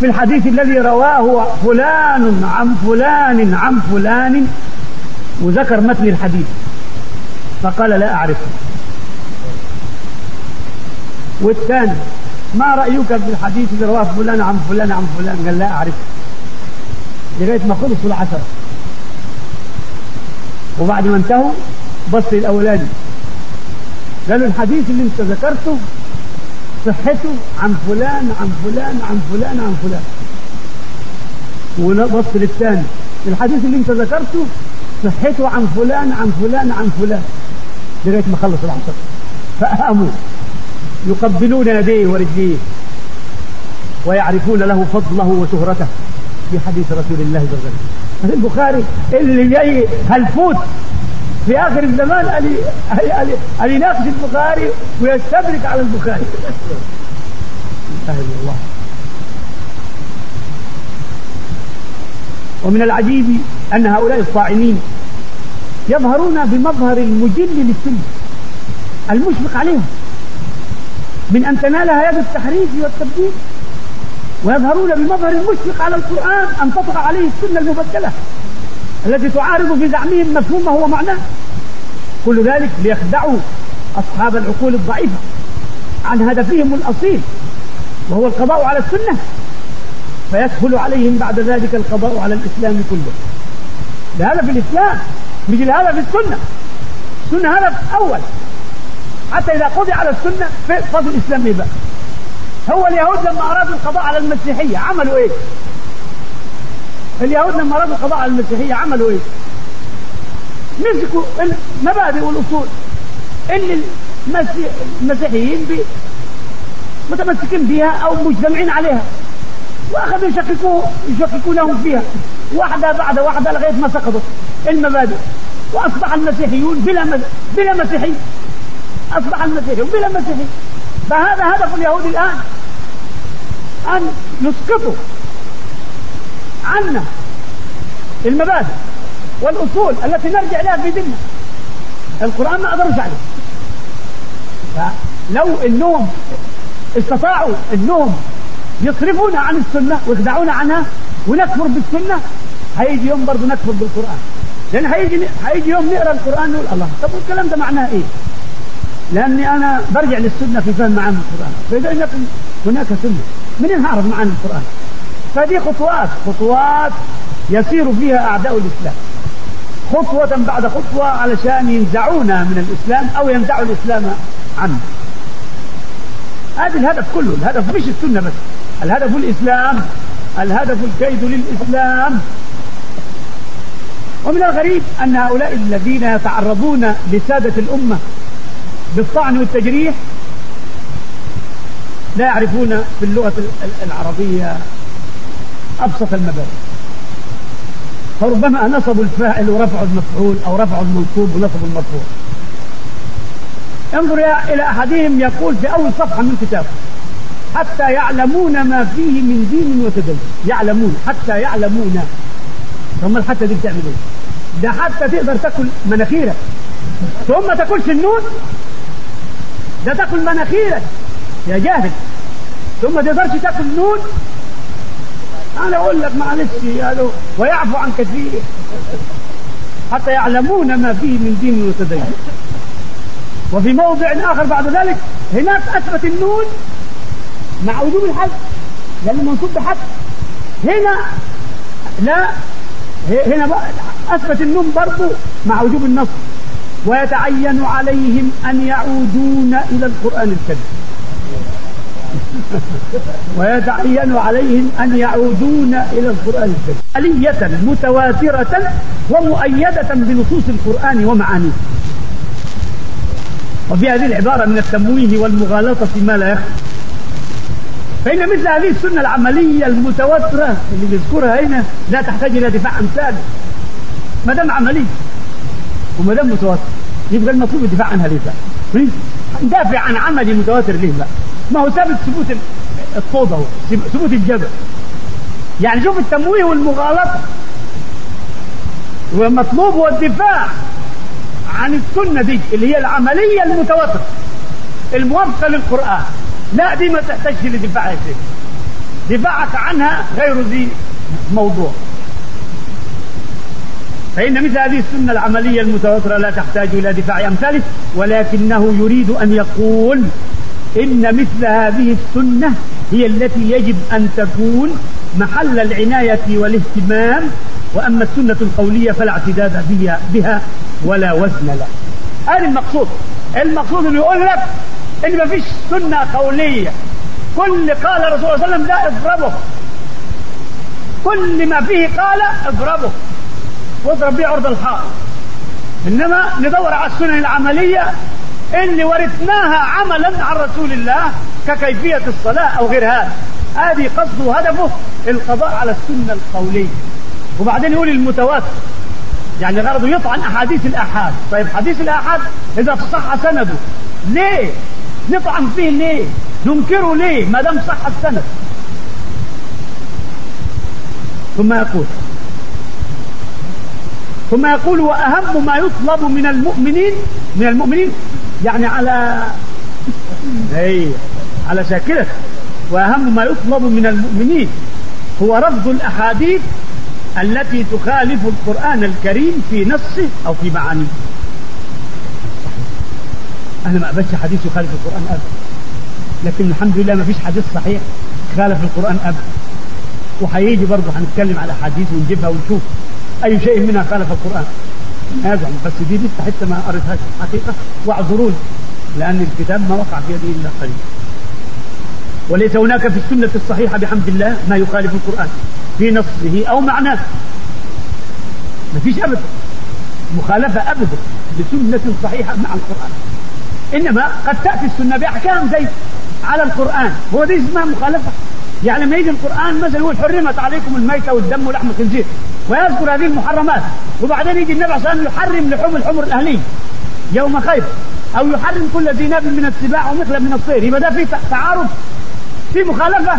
في الحديث الذي رواه فلان عن فلان عن فلان وذكر متن الحديث؟ فقال لا أعرفه. والثاني ما رأيك في الحديث اللي رواه فلان عن فلان عن فلان؟ قال لا أعرفه. لغاية ما خلصوا العشرة وبعد ما انتهوا بص الأولاني. قالوا الحديث اللي انت ذكرته صحته عن فلان عن فلان عن فلان عن فلان. وبص للثاني الحديث اللي انت ذكرته صحته عن فلان عن فلان عن فلان. لغاية ما خلص العصر. فقاموا يقبلون يديه ورجليه. ويعرفون له فضله وشهرته. في حديث رسول الله صلى الله عليه وسلم. البخاري اللي جاي هلفوت في آخر الزمان ان يناقش البخاري ويستدرك على البخاري. أهل الله ومن العجيب أن هؤلاء الطاعنين يظهرون بمظهر المجل للسنه المشفق عليهم من أن تنالها يد التحريف والتبديل ويظهرون بمظهر المشفق على القرآن أن تطغى عليه السنة المبدلة. التي تعارض في زعمهم مفهومه ومعناه. كل ذلك ليخدعوا أصحاب العقول الضعيفة عن هدفهم الأصيل وهو القضاء على السنة فيسهل عليهم بعد ذلك القضاء على الإسلام كله. لهذا في الإسلام مثل هذا في السنة. السنة هذا أول. حتى إذا قضي على السنة فضل الإسلام يبقى. هو اليهود لما أرادوا القضاء على المسيحية عملوا إيه؟ اليهود لما أرادوا القضاء على المسيحية عملوا إيه؟ مسكوا المبادئ والأصول اللي المسيحيين متمسكين بها أو مجتمعين عليها. وأخذوا يشككوا يشككونهم فيها. واحدة بعد واحدة لغاية ما سقطت المبادئ. وأصبح المسيحيون بلا بلا مسيحي. أصبح المسيحيون بلا مسيحي. فهذا هدف اليهود الآن. أن يسقطوا. عنا. المبادئ والأصول التي نرجع لها في ديننا. القرآن ما قدروش عليه. فلو إنهم استطاعوا إنهم يصرفونا عن السنة ويخدعونا عنها ونكفر بالسنة هيجي يوم برضه نكفر بالقرآن. لأن هيجي هيجي يوم نقرأ القرآن نقول الله. طب والكلام ده معناه إيه؟ لأني أنا برجع للسنة في فهم معاني لم يكن هناك سنة منين هعرف معاني القرآن؟ فدي خطوات خطوات يسير فيها أعداء الإسلام. خطوة بعد خطوة علشان ينزعونا من الإسلام أو ينزعوا الإسلام عنه. هذا الهدف كله الهدف مش السنة بس الهدف الإسلام الهدف الكيد للإسلام. ومن الغريب أن هؤلاء الذين يتعرضون لسادة الأمة بالطعن والتجريح لا يعرفون في اللغة العربية أبسط المبادئ. فربما نصبوا الفاعل ورفعوا المفعول أو رفعوا المنصوب ونصبوا المرفوع انظر إلى أحدهم يقول في أول صفحة من كتابه حتى يعلمون ما فيه من دين وتدين. يعلمون حتى يعلمون. ثم الحتى دي بتعمل إيه؟ ده حتى تقدر تاكل مناخيرك. ثم تاكلش النون ده تاكل مناخيرك. يا جاهل. ثم تقدرش تاكل نون. أنا أقول لك معلش قالوا ويعفو عن كثير. حتى يعلمون ما فيه من دين وتدين وفي موضع آخر بعد ذلك هناك أثبت النون مع وجوب الحذف لأنه منصوب بحذف هنا لا هنا أثبت النون برضه مع وجوب النص. ويتعين عليهم أن يعودون إلى القرآن الكريم. ويتعين عليهم أن يعودون إلى القرآن الكريم. آلية متواترة ومؤيدة بنصوص القرآن ومعانيه. وفي هذه العبارة من التمويه والمغالطة ما لا يخفى. فإن مثل هذه السنة العملية المتواترة اللي بيذكرها هنا لا تحتاج إلى دفاع أمثال ما دام عملي وما دام متواتر يبقى المطلوب الدفاع عنها ليه بقى؟ ندافع عن عملي متواتر ليه بقى؟ ما هو ثابت ثبوت الصوت ثبوت الجبل يعني شوف التمويه والمغالطة. والمطلوب هو الدفاع عن السنة دي اللي هي العملية المتواتره الموافقة للقرآن. لا دي ما تحتاجش لدفاع يا دفاعك عنها غير ذي موضوع. فإن مثل هذه السنة العملية المتواترة لا تحتاج إلى دفاع أمثاله ولكنه يريد أن يقول إن مثل هذه السنة هي التي يجب أن تكون محل العناية والاهتمام وأما السنة القولية فلا اعتداد بها, ولا وزن لها. هذا المقصود. المقصود أنه يقول لك إن ما فيش سنة قولية. كل قال الرسول صلى الله عليه وسلم لا اضربه. كل ما فيه قال اضربه. واضرب به عرض الحائط. إنما ندور على السنن العملية اللي ورثناها عملا عن رسول الله ككيفية الصلاة أو غير هذا. هذه قصده وهدفه القضاء على السنة القولية. وبعدين يقول المتواتر. يعني غرضه يطعن أحاديث الآحاد. طيب حديث الآحاد إذا صح سنده. ليه؟ نطعن فيه ليه؟ ننكره ليه؟ ما دام صح السند. ثم يقول. ثم يقول وأهم ما يطلب من المؤمنين من المؤمنين يعني على اي على شاكلة وأهم ما يطلب من المؤمنين هو رفض الأحاديث التي تخالف القرآن الكريم في نصه أو في معانيه. أنا ما أبدش حديث يخالف القرآن أبدا. لكن الحمد لله ما فيش حديث صحيح خالف القرآن أبدا. وهيجي برضه هنتكلم على أحاديث ونجيبها ونشوف أي شيء منها خالف القرآن. هذا بس دي لسه حتى ما قريتهاش حقيقة واعذروني لأن الكتاب ما وقع في يدي إلا قليل. وليس هناك في السنة الصحيحة بحمد الله ما يخالف القرآن في نصه أو معناه. ما فيش أبدا. مخالفة أبدا لسنة صحيحة مع القرآن. إنما قد تأتي السنة بأحكام زي على القرآن. هو دي اسمها مخالفة. يعني لما يجي القرآن مثلا يقول حرمت عليكم الميتة والدم ولحم الخنزير. ويذكر هذه المحرمات. وبعدين يجي النبي عليه وسلم يحرم لحوم الحمر الأهلية يوم خيبر أو يحرم كل ذي ناب من السباع ومخلب من الطير. يبقى ده في تعارض في مخالفة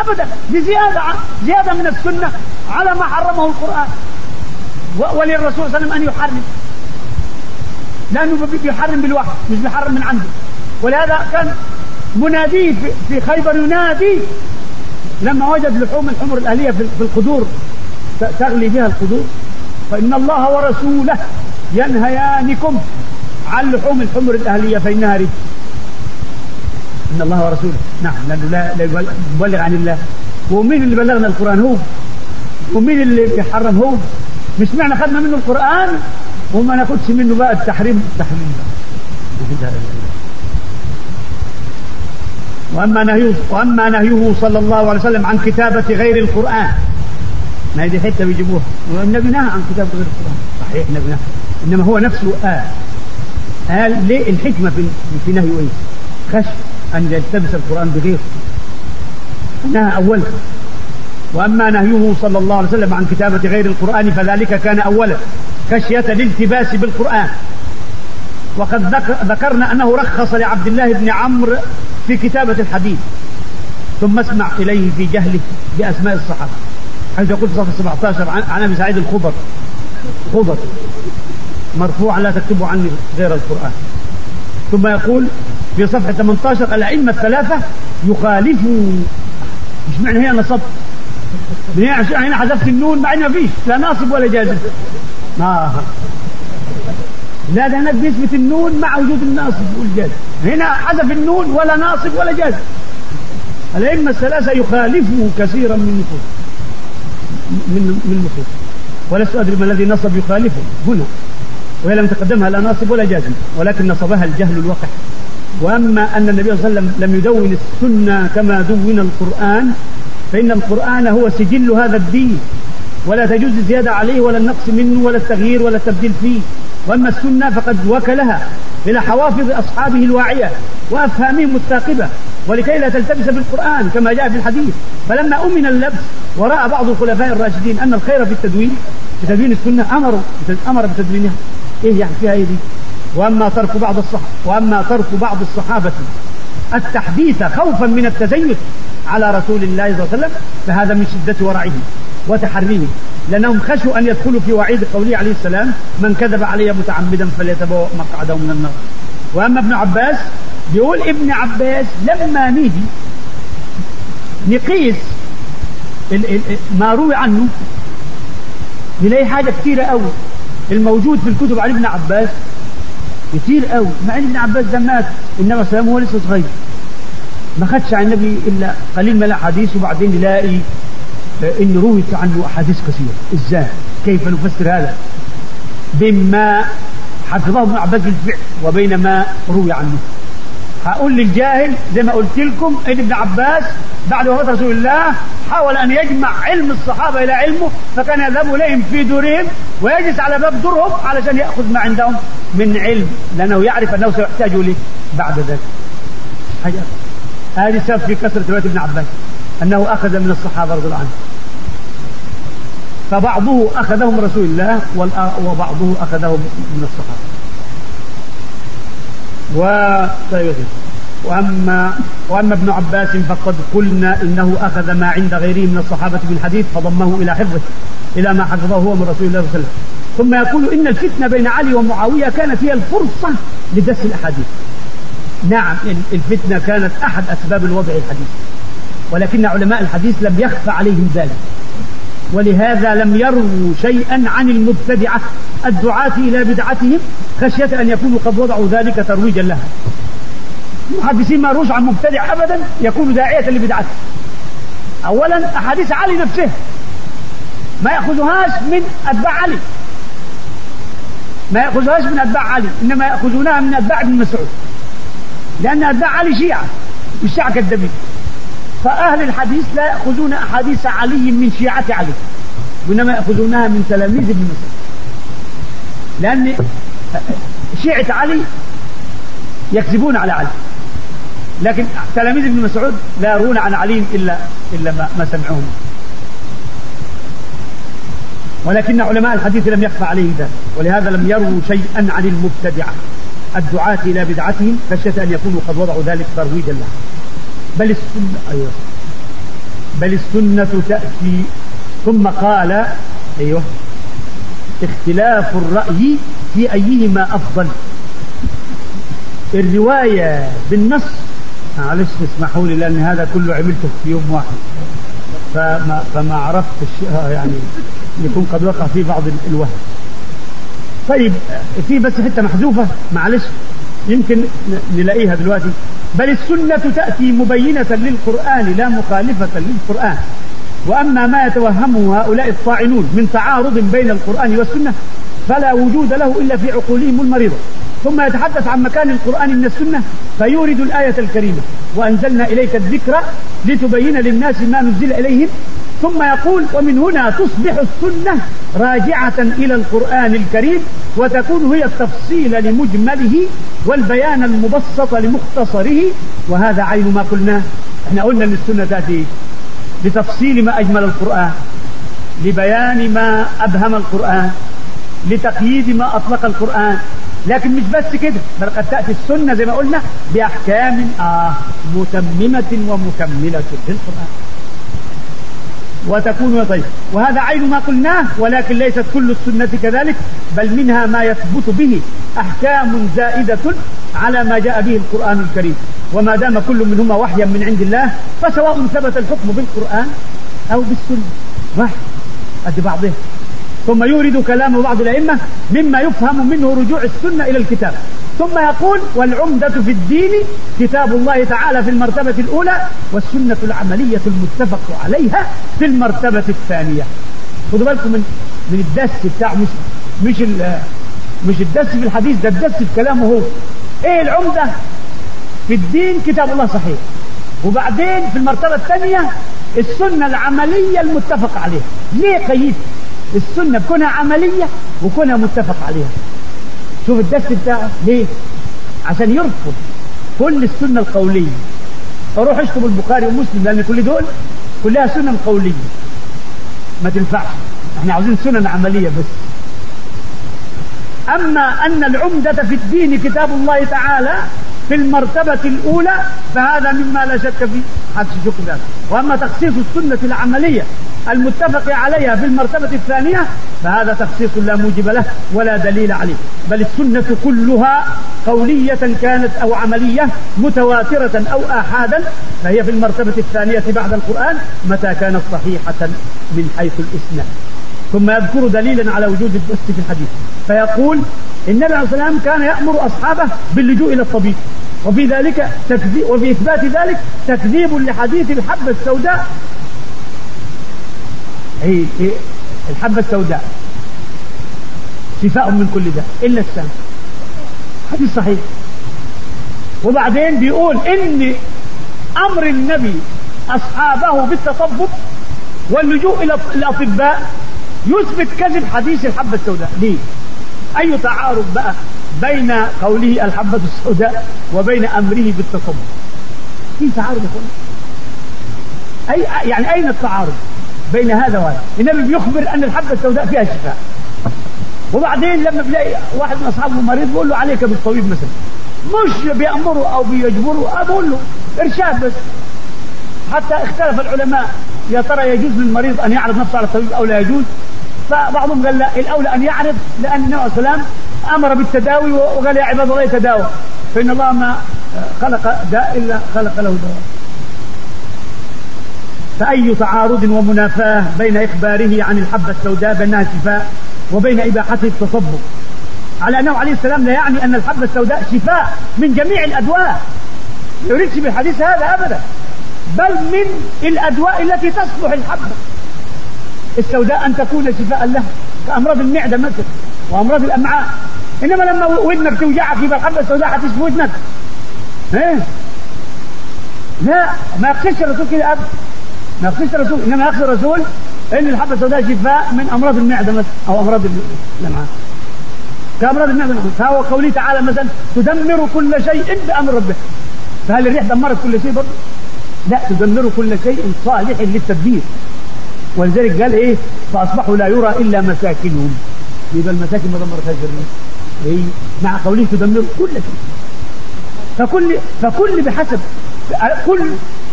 أبدا دي زيادة زيادة من السنة على ما حرمه القرآن. وللرسول صلى الله عليه وسلم أن يحرم. لأنه بيحرم بالوحي مش بيحرم من عنده. ولهذا كان مناديه في خيبر ينادي لما وجد لحوم الحمر الأهلية في القدور. تغلي بها القدور فإن الله ورسوله ينهيانكم عن لحوم الحمر الأهلية فإنها رجس. إن الله ورسوله. نعم لا, لا يبلغ عن الله. ومين اللي بلغنا القرآن؟ هو. ومين اللي بيحرم؟ هو. مش معنى خدنا منه القرآن وما ناخدش منه بقى التحريم؟ التحريم. وأما نهيه وأما نهيه صلى الله عليه وسلم عن كتابة غير القرآن. ما هذه حتة بيجيبوها والنبي نهى عن كتابه غير القرآن. صحيح النبي نهى. إنما هو نفسه قال. قال ليه الحكمة في في نهيه إيه؟ خشي أن يلتبس القرآن بغيره. نهى اولا. وأما نهيه صلى الله عليه وسلم عن كتابة غير القرآن فذلك كان اولا. خشية الالتباس بالقرآن. وقد ذكرنا أنه رخص لعبد الله بن عمرو في كتابة الحديث. ثم اسمع إليه في جهله بأسماء الصحابة. حيث يقول في صفحة 17 عن أبي سعيد الخضر؟ خضر. مرفوع لا تكتبوا عني غير القرآن. ثم يقول في صفحة 18 الأئمة الثلاثة يخالفوا. مش معنى هنا نصب من هنا حذفت النون مع ما فيش لا ناصب ولا جازم. ما لا ده هناك بيثبت النون مع وجود الناصب والجازم. هنا حذف النون ولا ناصب ولا جازم. الأئمة الثلاثة يخالفه كثيرا من نصوص من من نصوص ولست أدري ما الذي نصب يخالفه. هنا. وهي لم تقدمها لا ناصب ولا جازم. ولكن نصبها الجهل الوقح وأما أن النبي صلى الله عليه وسلم لم يدون السنة كما دون القرآن فإن القرآن هو سجل هذا الدين. ولا تجوز الزيادة عليه ولا النقص منه ولا التغيير ولا التبديل فيه. وأما السنة فقد وكلها إلى حوافظ أصحابه الواعية وأفهامهم الثاقبة. ولكي لا تلتبس بالقرآن كما جاء في الحديث. فلما أمن اللبس ورأى بعض الخلفاء الراشدين أن الخير في التدوين في تدوين السنة أمروا أمر بتدوينها. إيه يعني فيها إيه دي؟ وأما ترك بعض الصح وأما ترك بعض الصحابة. التحديث خوفا من التزيت على رسول الله صلى الله عليه وسلم فهذا من شدة ورعه وتحريه لأنهم خشوا أن يدخلوا في وعيد قوله عليه السلام من كذب علي متعمدا فليتبوأ مقعده من النار. وأما ابن عباس بيقول ابن عباس لما نيجي نقيس ما روي عنه نلاقي حاجة كثيرة قوي. الموجود في الكتب عن ابن عباس كثير قوي. مع إن ابن عباس ده مات إنما سلام هو لسه صغير. ما خدش عن النبي إلا قليل من الأحاديث وبعدين نلاقي إن رويت عنه أحاديث كثيرة. إزاي؟ كيف نفسر هذا؟ بما حفظه ابن عباس بالفعل وبين ما روي عنه. هقول للجاهل زي ما قلت لكم ان ابن عباس بعد وفاة رسول الله حاول أن يجمع علم الصحابة إلى علمه فكان يذهب إليهم في دورهم ويجلس على باب دورهم علشان يأخذ ما عندهم من علم لأنه يعرف أنه سيحتاج اليه بعد ذلك. هذه السبب في كثرة رواية ابن عباس أنه أخذ من الصحابة رضي الله عنهم. فبعضه اخذه من رسول الله وبعضه اخذه من الصحابة. و طيب واما وأما ابن عباس فقد قلنا إنه أخذ ما عند غيره من الصحابة من الحديث فضمه إلى حفظه إلى ما حفظه هو من رسول الله صلى الله عليه وسلم. ثم يقول إن الفتنة بين علي ومعاوية كانت هي الفرصة لدس الأحاديث. نعم الفتنة كانت أحد أسباب الوضع الحديث ولكن علماء الحديث لم يخفى عليهم ذلك. ولهذا لم يروا شيئا عن المبتدعة. الدعاة إلى بدعتهم خشية أن يكونوا قد وضعوا ذلك ترويجا لها. المحدثين ما روش عن مبتدع أبدا يكون داعية لبدعته أولا أحاديث علي نفسه. ما يأخذهاش من أتباع علي. ما يأخذهاش من أتباع علي. إنما يأخذونها من أتباع ابن مسعود. لأن أتباع علي شيعة. والشيعة كذابين. فأهل الحديث لا يأخذون أحاديث علي من شيعة علي وإنما يأخذونها من تلاميذ ابن مسعود. لأن شيعة علي يكذبون على علي لكن تلاميذ ابن مسعود لا يرون عن علي إلا إلا ما, سمعوه. ولكن علماء الحديث لم يخفى عليهم ذلك ولهذا لم يروا شيئا عن المبتدعة. الدعاة إلى بدعتهم خشية أن يكونوا قد وضعوا ذلك ترويجا لها بل السنة أيوه. بل السنة تأتي. ثم قال أيوه اختلاف الرأي في أيهما أفضل؟ الرواية بالنص معلش اسمحوا لي لأن هذا كله عملته في يوم واحد. فما, فما عرفت يعني يكون قد وقع في بعض الوهم. طيب في بس حتة محذوفة معلش يمكن نلاقيها دلوقتي. بل السنة تأتي مبينة للقرآن لا مخالفة للقرآن. وأما ما يتوهمه هؤلاء الطاعنون من تعارض بين القرآن والسنة فلا وجود له إلا في عقولهم المريضة. ثم يتحدث عن مكان القرآن من السنة فيورد الآية الكريمة. وأنزلنا إليك الذكر لتبين للناس ما نزل إليهم ثم يقول ومن هنا تصبح السنة راجعة إلى القرآن الكريم وتكون هي التفصيل لمجمله والبيان المبسط لمختصره وهذا عين ما قلناه إحنا قلنا إن السنة تأتي لتفصيل ما أجمل القرآن لبيان ما أبهم القرآن لتقييد ما أطلق القرآن. لكن مش بس كده بل قد تأتي السنة زي ما قلنا بأحكام آه متممة ومكملة للقرآن. وتكون طيب. وهذا عين ما قلناه ولكن ليست كل السنة كذلك بل منها ما يثبت به أحكام زائدة على ما جاء به القرآن الكريم. وما دام كل منهما وحيا من عند الله فسواء ثبت الحكم بالقرآن أو بالسنة واحد قد بعضها ثم يورد كلام بعض الأئمة مما يفهم منه رجوع السنة إلى الكتاب. ثم يقول والعمدة في الدين كتاب الله تعالى في المرتبة الأولى والسنة العملية المتفق عليها في المرتبة الثانية. خدوا بالكم من من الدس بتاع مش مش مش الدس في الحديث ده الدس في كلامه. هو إيه العمدة؟ في الدين كتاب الله صحيح. وبعدين في المرتبة الثانية السنة العملية المتفق عليها. ليه قيد السنة بكونها عملية وكونها متفق عليها. شوف الدرس بتاعه ليه؟ عشان يرفض كل السنة القولية. أروح اشتم البخاري ومسلم لأن كل دول كلها سنن قولية. ما تنفعش. إحنا عاوزين سنن عملية بس. أما أن العمدة في الدين كتاب الله تعالى في المرتبة الأولى فهذا مما لا شك حدث شكر ذلك وأما تخصيص السنة العملية المتفق عليها في المرتبة الثانية فهذا تخصيص لا موجب له ولا دليل عليه. بل السنة كلها قولية كانت أو عملية متواترة أو آحادا فهي في المرتبة الثانية بعد القرآن متى كانت صحيحة من حيث الإسناد. ثم يذكر دليلا على وجود الدس في الحديث. فيقول النبي عليه الصلاة والسلام كان يأمر أصحابه باللجوء إلى الطبيب. وفي ذلك تكذيب وفي إثبات ذلك تكذيب لحديث الحبة السوداء. هي الحبة السوداء. شفاء من كل داء إلا السم حديث صحيح. وبعدين بيقول إن أمر النبي أصحابه بالتطبب واللجوء إلى الأطباء يثبت كذب حديث الحبة السوداء. ليه؟ أي تعارض بقى بين قوله الحبة السوداء وبين أمره بالتصوف في تعارض أي يعني أين التعارض بين هذا وهذا؟ النبي بيخبر أن الحبة السوداء فيها شفاء. وبعدين لما بلاقي واحد من أصحابه مريض بيقول له عليك بالطبيب مثلا. مش بيأمره أو بيجبره بقول له إرشاد بس. حتى اختلف العلماء يا ترى يجوز للمريض أن يعرض نفسه على الطبيب أو لا يجوز؟ فبعضهم قال لا الأولى أن يعرض لأن النبي عليه السلام أمر بالتداوي وقال يا عباد الله يتداوى. فإن الله ما خلق داء إلا خلق له دواء. فأي تعارض ومنافاة بين إخباره عن الحبة السوداء بأنها شفاء وبين إباحته التصبب على أنه عليه السلام لا يعني أن الحبة السوداء شفاء من جميع الأدواء. يريدش بالحديث هذا أبدا. بل من الأدواء التي تصلح الحبة. السوداء أن تكون شفاء له كأمراض المعدة مثلا وأمراض الأمعاء. إنما لما ودنك توجعك يبقى الحبة السوداء حتشفي ودنك. إيه؟ لا ما يقصدش الرسول كده أبدا ما يقصدش الرسول إنما يقصد الرسول إن الحبة السوداء شفاء من أمراض المعدة مثلا أو أمراض الأمعاء. كأمراض المعدة فهو قوله تعالى مثلا تدمر كل شيء بأمر ربك. فهل الريح دمرت كل شيء برضه؟ لا تدمر كل شيء صالح للتدبير. ولذلك قال إيه؟ فأصبحوا لا يرى إلا مساكنهم. يبقى المساكن ما دمرتهاش إيه؟ مع قوله تدمر كل شيء. فكل فكل بحسب كل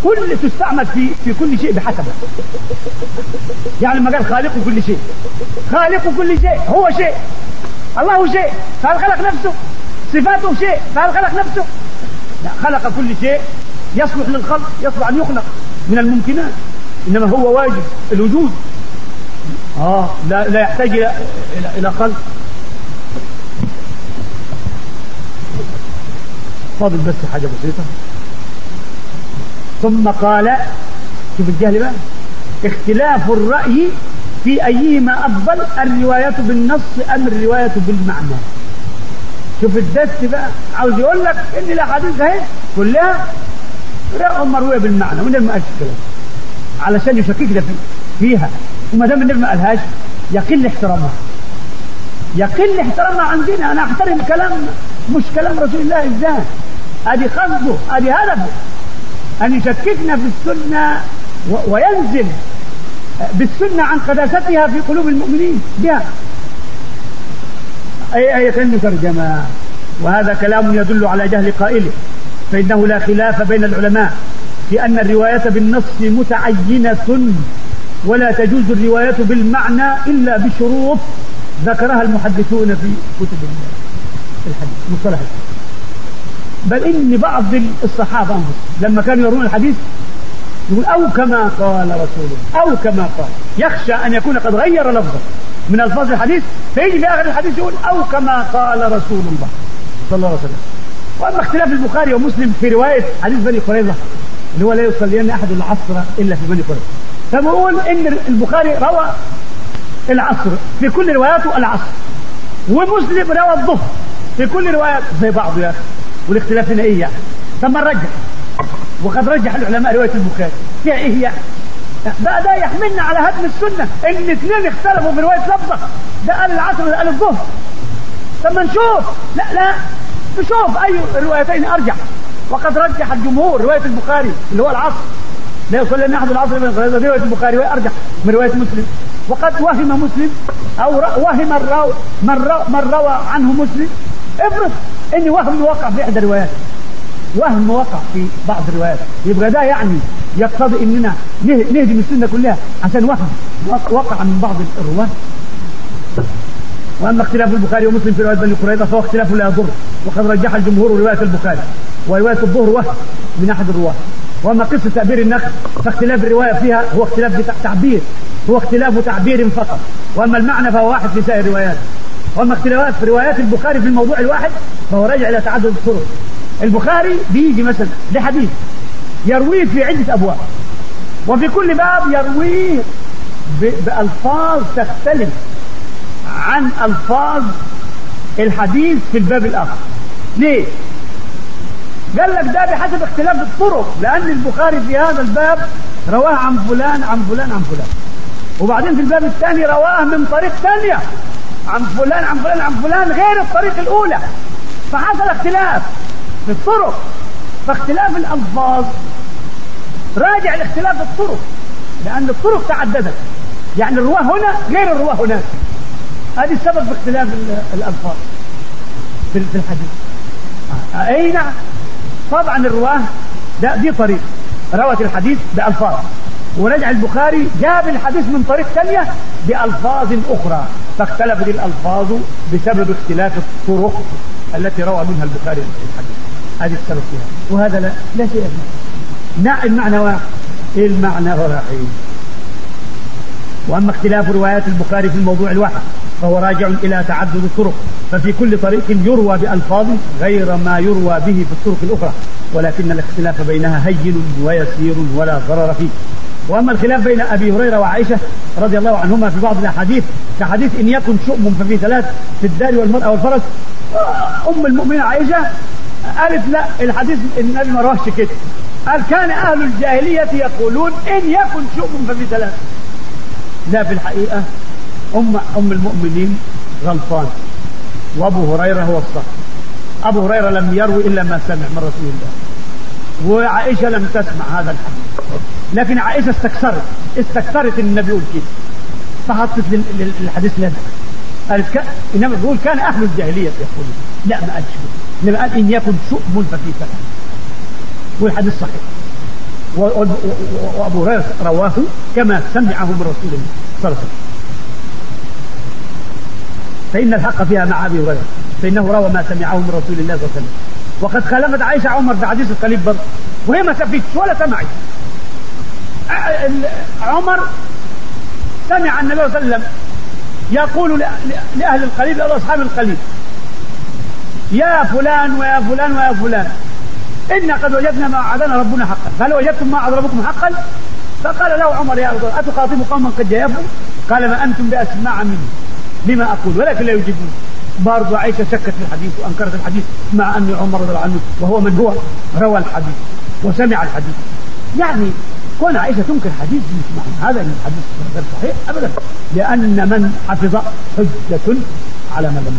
كل تستعمل في في كل شيء بحسبه يعني ما قال خالق كل شيء. خالق كل شيء هو شيء. الله شيء. فهل خلق نفسه؟ صفاته شيء. فهل خلق نفسه؟ لا خلق كل شيء. يصلح للخلق يصلح أن يخلق من الممكنات. إنما هو واجب الوجود. آه لا, لا يحتاج إلى, إلى خلق فاضل بس حاجة بسيطة. ثم قال شوف الجهل بقى. اختلاف الرأي في أيهما أفضل الرواية بالنص أم الرواية بالمعنى. شوف الدس بقى. عاوز يقول لك إن الأحاديث اهي كلها مرويه بالمعنى والنبي ما قالش الكلام علشان يشككنا فيها. وما دام النبي ما قالهاش يقل احترامها. يقل احترامها عندنا أنا أحترم كلام مش كلام رسول الله إزاي؟ أدي قصده أدي هدفه. أن يشككنا في السنة وينزل بالسنة عن قداستها في قلوب المؤمنين بها. اي أي ترجمه وهذا كلام يدل على جهل قائله فإنه لا خلاف بين العلماء. في أن الرواية بالنص متعينة ولا تجوز الرواية بالمعنى إلا بشروط ذكرها المحدثون في كتب الحديث مصطلح بل إن بعض الصحابة أنفسهم لما كانوا يرون الحديث يقول أو كما قال رسول الله أو كما قال. يخشى أن يكون قد غير لفظه. من ألفاظ الحديث فيجي في آخر الحديث يقول أو كما قال رسول الله صلى الله عليه وسلم. وأما اختلاف البخاري ومسلم في رواية حديث بني قريظة اللي هو لا يصلين أحد العصر إلا في بني قريظه فبقول إن البخاري روى العصر في كل رواياته العصر ومسلم روى الظهر في كل روايات زي بعض يا أخي والاختلاف هنا إيه يعني؟ طب ما نرجح وقد رجح العلماء رواية البخاري. فيها إيه يعني؟ ده ده يحملنا على هدم السنة إن اثنين اختلفوا في رواية لفظة. ده قال العصر وده قال الظهر. طب ما نشوف. لا لا. نشوف أي الروايتين ارجح وقد رجح الجمهور رواية البخاري اللي هو العصر. لا يصلي أحد العصر من رواية البخاري وهي أرجح من رواية مسلم. وقد وهم مسلم أو وهم الراو من, رو من روى عنه مسلم. افرض إن وهم وقع في إحدى الروايات. وهم وقع في بعض الروايات. يبقى ده يعني يقتضي إننا نهدم السنة كلها عشان وهم وقع من بعض الرواة. وأما اختلاف البخاري ومسلم في رواية بني قريظة فهو اختلاف لا يضر وقد رجح الجمهور رواية البخاري ورواية الظهر وهم من أحد الرواة. وأما قصة تعبير النخل فاختلاف الرواية فيها هو اختلاف تعبير هو اختلاف تعبير فقط. وأما المعنى فهو واحد في سائر الروايات. وأما اختلافات في روايات البخاري في الموضوع الواحد فهو راجع إلى تعدد الطرق. البخاري بيجي مثلا لحديث يرويه في عدة أبواب وفي كل باب يرويه بألفاظ تختلف. عن ألفاظ الحديث في الباب الآخر. ليه؟ قال لك ده بحسب اختلاف الطرق لأن البخاري في هذا الباب رواه عن فلان عن فلان عن فلان. وبعدين في الباب الثاني رواه من طريق ثانية عن فلان عن فلان عن فلان غير الطريق الأولى. فحصل اختلاف في الطرق. فاختلاف الألفاظ راجع لاختلاف الطرق لأن الطرق تعددت. يعني الرواة هنا غير الرواة هناك. هذه السبب في اختلاف الألفاظ في الحديث. أي نعم. طبعا الرواة ده دي طريق. روت الحديث بألفاظ. ورجع البخاري جاب الحديث من طريق ثانية بألفاظ أخرى. فاختلفت الألفاظ بسبب اختلاف الطرق التي روى منها البخاري الحديث. هذه السبب فيها. وهذا لا, لا شيء فيه المعنى واحد. المعنى واحد. وأما اختلاف روايات البخاري في الموضوع الواحد فهو راجع إلى تعدد الطرق. ففي كل طريق يروى بألفاظ غير ما يروى به في الطرق الأخرى ولكن الاختلاف بينها هين ويسير ولا ضرر فيه. وأما الخلاف بين أبي هريرة وعائشة رضي الله عنهما في بعض الأحاديث كحديث إن يكن شؤم ففي ثلاث في الدار والمرأة والفرس أم المؤمنين عائشة قالت لا الحديث النبي ما روحش كده قال كان أهل الجاهلية يقولون إن يكن شؤم ففي ثلاث. لا في الحقيقة أم أم المؤمنين غلطان. وأبو هريرة هو الصح. أبو هريرة لم يروي إلا ما سمع من رسول الله. وعائشة لم تسمع هذا الحديث. لكن عائشة استكثرت. استكثرت النبي يقول كده. فحطت للحديث لنا. قالت ك... إنما بيقول كان أهل الجاهلية يقولون. لا ما قالش إنما قال إن يكن شؤم ففي سنه والحديث صحيح. وأبو هريرة رواه كما سمعه من رسول الله صلى الله عليه وسلم. فإن الحق فيها مع أبي هريرة. فإنه روى ما سمعه من رسول الله صلى الله عليه وسلم. وقد خالفت عائشة عمر في حديث القليب برضه وهي ما سفتش ولا سمعت. عمر سمع النبي صلى الله عليه وسلم يقول لأهل القليب أو أصحاب القليب. يا فلان ويا فلان ويا فلان. إنا قد وجدنا ما وعدنا ربنا حقا. فهل وجدتم ما وعد ربكم حقا؟ فقال له عمر يا رسول أتخاطب قوما قد جاءوا قال ما أنتم بأسماع مني لما أقول ولكن لا يجيبون برضه عائشة شكت في الحديث وأنكرت الحديث مع أن عمر رضي الله عنه وهو من هو روى الحديث وسمع الحديث. يعني كون عائشة تنكر حديث مش معنى هذا الحديث غير صحيح ابدا لأن من حفظ حجة على من لم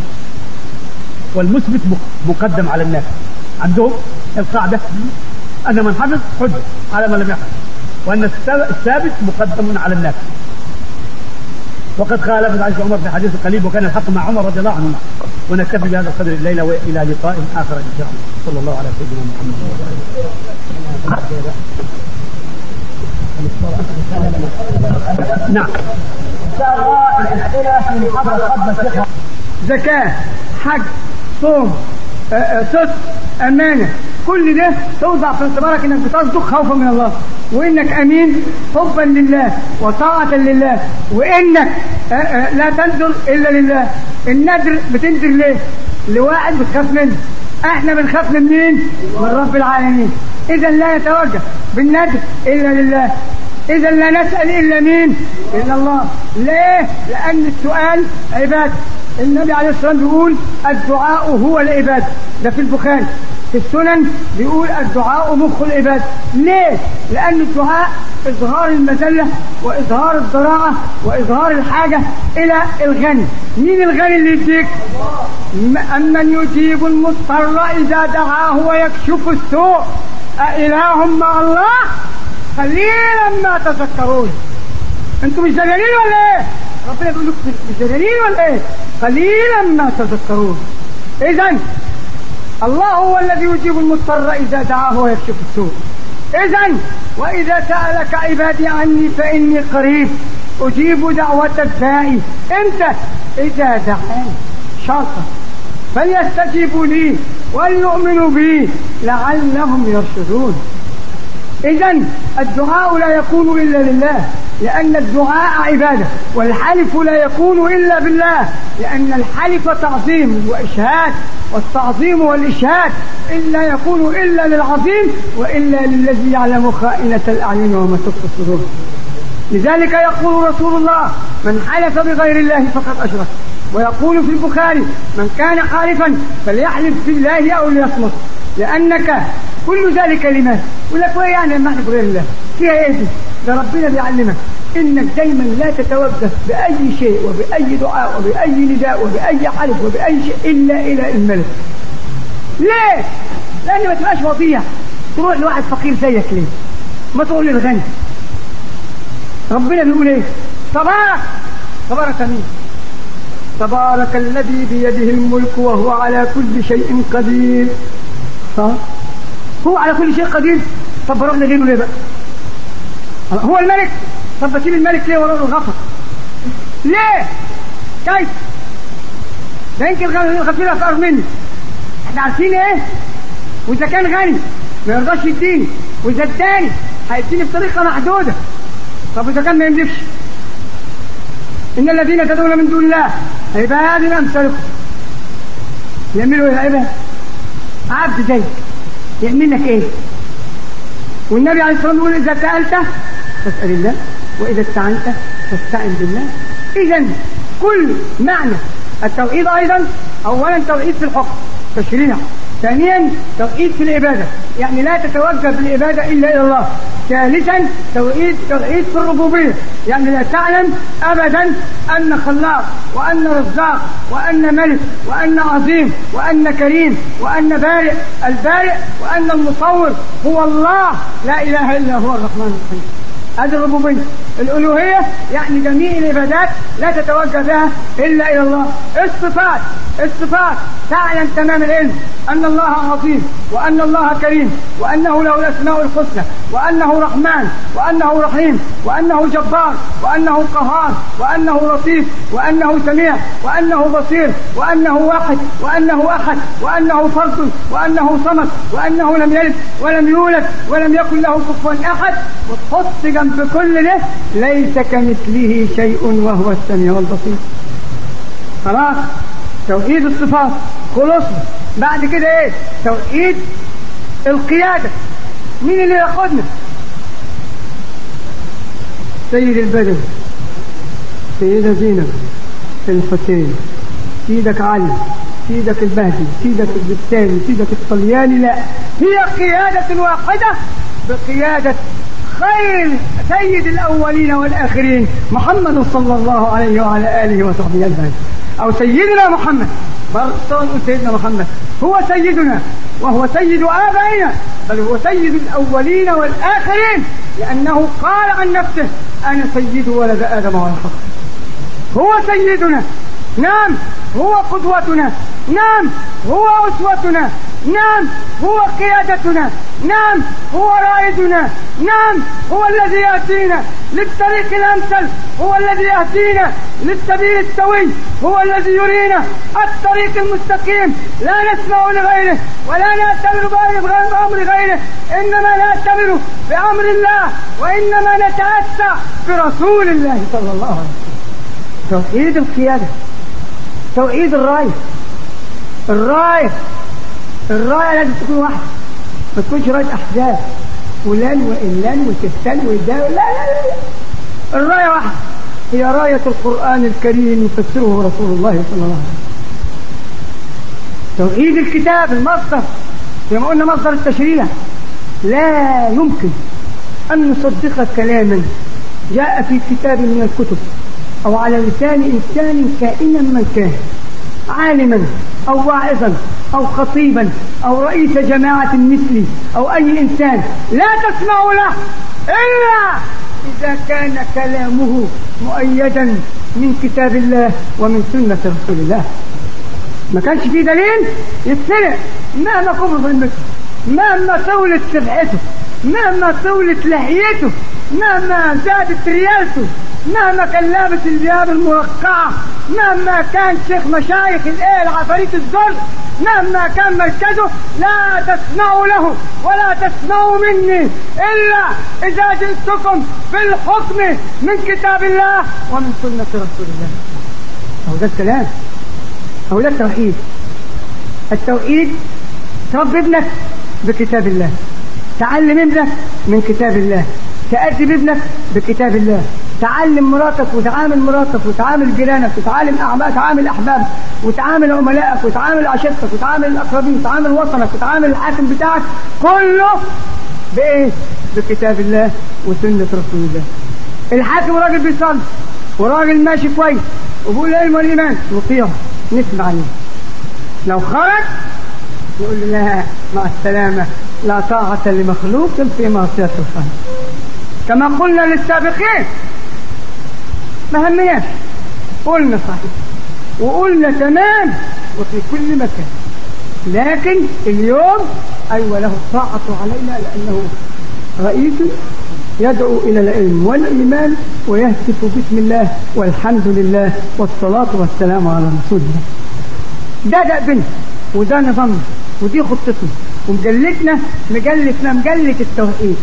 والمثبت مقدم على النافع عندهم القاعدة أن من حفظ حجة على من لم يحفظ وان الثابت مقدم على النافع وقد خالفت عائشة عمر في حديث القليل وكان الحق مع عمر رضي الله عنهما. ونكتفي بهذا القدر الليلة وإلى لقاء آخر إن شاء الله. صلى الله على سيدنا محمد. نعم. شاء الله الأسئلة في الشيخ زكاة حج صوم سد أمانة. كل ده توضع في اعتبارك إنك بتصدق خوفا من الله وإنك أمين حبا لله وطاعة لله وإنك آه، آه، لا تنذر إلا لله النذر بتنذر ليه؟ لواحد بتخاف منه إحنا بنخاف من مين؟ من رب العالمين اذا لا يتوجه بالنذر إلا لله اذا لا نسأل إلا مين؟ إلا الله ليه؟ لأن السؤال عباده النبي عليه الصلاة والسلام بيقول الدعاء هو العباده ده في البخاري في السنن بيقول الدعاء مخ العباد ليه؟ لأن الدعاء إظهار المذلة وإظهار الضراعة وإظهار الحاجة إلى الغني مين الغني اللي يديك؟ أمن يجيب المضطر إذا دعاه ويكشف السوء أإله مع الله قليلا ما تذكرون. أنتم مش دليلين ولا إيه؟ ربنا بيقول لكم مش دليلين ولا إيه؟ قليلا ما تذكرون. اذا الله هو الذي يجيب المضطر إذا دعاه ويكشف السوء. إذا وإذا سألك عبادي عني فإني قريب. أجيب دعوة الداعي. إمتى إذا دعاني شرطا فليستجيبوا لي وليؤمنوا بي لعلهم يرشدون. إذا الدعاء لا يكون إلا لله لأن الدعاء عبادة والحلف لا يكون إلا بالله لأن الحلف تعظيم وإشهاد والتعظيم والإشهاد إلا يكون إلا للعظيم وإلا للذي يعلم خائنة الأعين وما تخفي الصدور. لذلك يقول رسول الله من حلف بغير الله فقد أشرك. ويقول في البخاري من كان حالفا فليحلف بالله أو ليصمت لأنك كل ذلك لماذا؟ يقول لك وإيه يعني لما أحلف بغير الله؟ فيها إيه دي؟ ده ربنا بيعلمك إنك دايما لا تتوجه بأي شيء وبأي دعاء وبأي نداء وبأي حلف وبأي شيء إلا إلى الملك. ليه لأن ما تبقاش وضيع. تروح لواحد فقير زيك ليه؟ ما تقول للغني. ربنا بيقول إيه؟ تبارك! تبارك مين تبارك الذي بيده الملك وهو على كل شيء قدير. صح هو على كل شيء قدير. طب رحنا ليه ليه بقى؟ هو الملك. طب بسيب الملك ليه وراه الغفر؟ ليه؟ كيف ده يمكن غفير افقر مني. إحنا عارفين إيه؟ وإذا كان غني ما يرضاش يديني. وإذا اداني هيديني بطريقة محدودة. طب إذا كان ما يملكش. إن الذين تدعون من دون الله عباد امثالكم يعملوا إيه عباد عبد زيك يعمل لك إيه؟ والنبي عليه الصلاة والسلام يقول إذا سألت فاسأل الله وإذا استعنت فاستعن بالله. اذا كل معنى التوحيد أيضا اولا توحيد في الحكم تشريع ثانيا توحيد في العبادة. يعني لا تتوجه بالعبادة إلا إلى الله. ثالثا توحيد توحيد في الربوبية. يعني لا تعلم ابدا أن خلاق وأن رزاق وأن ملك وأن عظيم وأن كريم وأن بارئ. البارئ وأن المصور هو الله. لا إله إلا هو الرحمن الرحيم. الربوبية الألوهية يعني جميع العبادات لا تتوجه بها إلا إلى الله. الصفات الصفات تعلم تمام العلم أن الله عظيم وأن الله كريم وأنه له الأسماء الحسنى وأنه رحمن وأنه رحيم وأنه جبار وأنه قهار وأنه لطيف وأنه سميع وأنه بصير وأنه واحد وأنه أحد وأنه فرد وأنه صمد وأنه لم يلد ولم يولد ولم يكن له كفوا أحد. وتحط جنب كل ده ليس كمثله شيء وهو السميع البصير. خلاص؟ توحيد الصفات خلصنا بعد كده إيه توحيد القيادة. مين اللي ياخدنا سيد البدوي سيدة زينب الحسين سيدك علي سيدك البهدي سيدك البستاني سيدك الطلياني. لا هي قيادة واحدة بقيادة خير سيد الأولين والآخرين محمد صلى الله عليه وعلى آله وصحبه أجمعين. أو سيدنا محمد. برضه سيدنا محمد. هو سيدنا وهو سيد آبائنا. بل هو سيد الأولين والآخرين. لأنه قال عن نفسه أنا سيد ولد آدم فخر هو سيدنا. نعم هو قدوتنا. نعم هو أسوتنا. نعم هو قيادتنا. نعم هو رائدنا. نعم هو الذي يهدينا للطريق الأمثل. هو الذي يهدينا للسبيل السوي. هو الذي يرينا الطريق المستقيم. لا نسمع لغيره ولا نعتبر بأمر غيره. إنما نعتبر بأمر الله وإنما نتأسى برسول الله صلى الله عليه وسلم. توحيد القيادة توحيد الراية الراية الراية لازم تكون واحدة. ما تكونش راية أحزاب. فلان وإلان وتفتان وإدان لا لا لا. الراية واحدة. هي راية القرآن الكريم يفسره رسول الله صلى الله عليه وسلم. توحيد الكتاب المصدر. زي ما قلنا مصدر التشريع. لا يمكن أن نصدق كلاما جاء في كتاب من الكتب أو على لسان إنسان كائنا من كان. عالما أو واعظا أو خطيبا أو رئيس جماعة مثلي أو أي إنسان لا تسمع له إلا إذا كان كلامه مؤيدا من كتاب الله ومن سنة رسول الله. ما كانش فيه دليل؟ يتسرق مهما كبر المثل مهما طولت سبحته مهما طولت لحيته مهما زادت ريالته مهما كان لابس الثياب المرقعة مهما كان شيخ مشايخ الايه العفاريت الزر مهما كان مركزه لا تسمعوا له ولا تسمعوا مني إلا إذا جئتكم بالحكم من كتاب الله ومن سنة رسول الله. أو ده الكلام أو ده التوحيد التوحيد تربي ابنك بكتاب الله تعلم ابنك من كتاب الله تأدب ابنك بكتاب الله. تعلم مراتك وتعامل مراتك وتعامل جيرانك وتعامل أعمال تعامل أحبابك وتعامل عملائك وتعامل عشيرتك وتعامل الأقربين وتعامل وطنك وتعامل الحاكم بتاعك كله بإيه؟ بكتاب الله وسنة رسول الله. الحاكم راجل بيصلي وراجل ماشي كويس وبيقول العلم والإيمان نطيعه نسمع عليه لو خرج يقول لا مع السلامة لا طاعة لمخلوق في معصية الخالق كما قلنا للسابقين ما همناش قلنا صحيح. وقلنا تمام. وفي كل مكان. لكن اليوم أيوة له الطاعة علينا لأنه رئيس يدعو إلى العلم والإيمان ويهتف بسم الله والحمد لله والصلاة والسلام على رسول الله. ده دأبنا وده نظامنا ودي خطتنا. ومجلتنا مجلتنا مجلة التوحيد.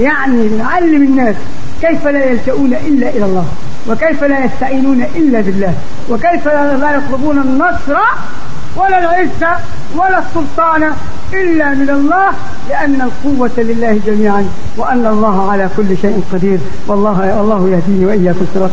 يعني نعلم الناس كيف لا يلجؤون إلا إلى الله. وكيف لا يستعينون إلا بالله؟ وكيف لا يطلبون النصر ولا العزة ولا السلطان إلا من الله لأن القوة لله جميعا وأن الله على كل شيء قدير. والله الله يهديني وإياكم صراط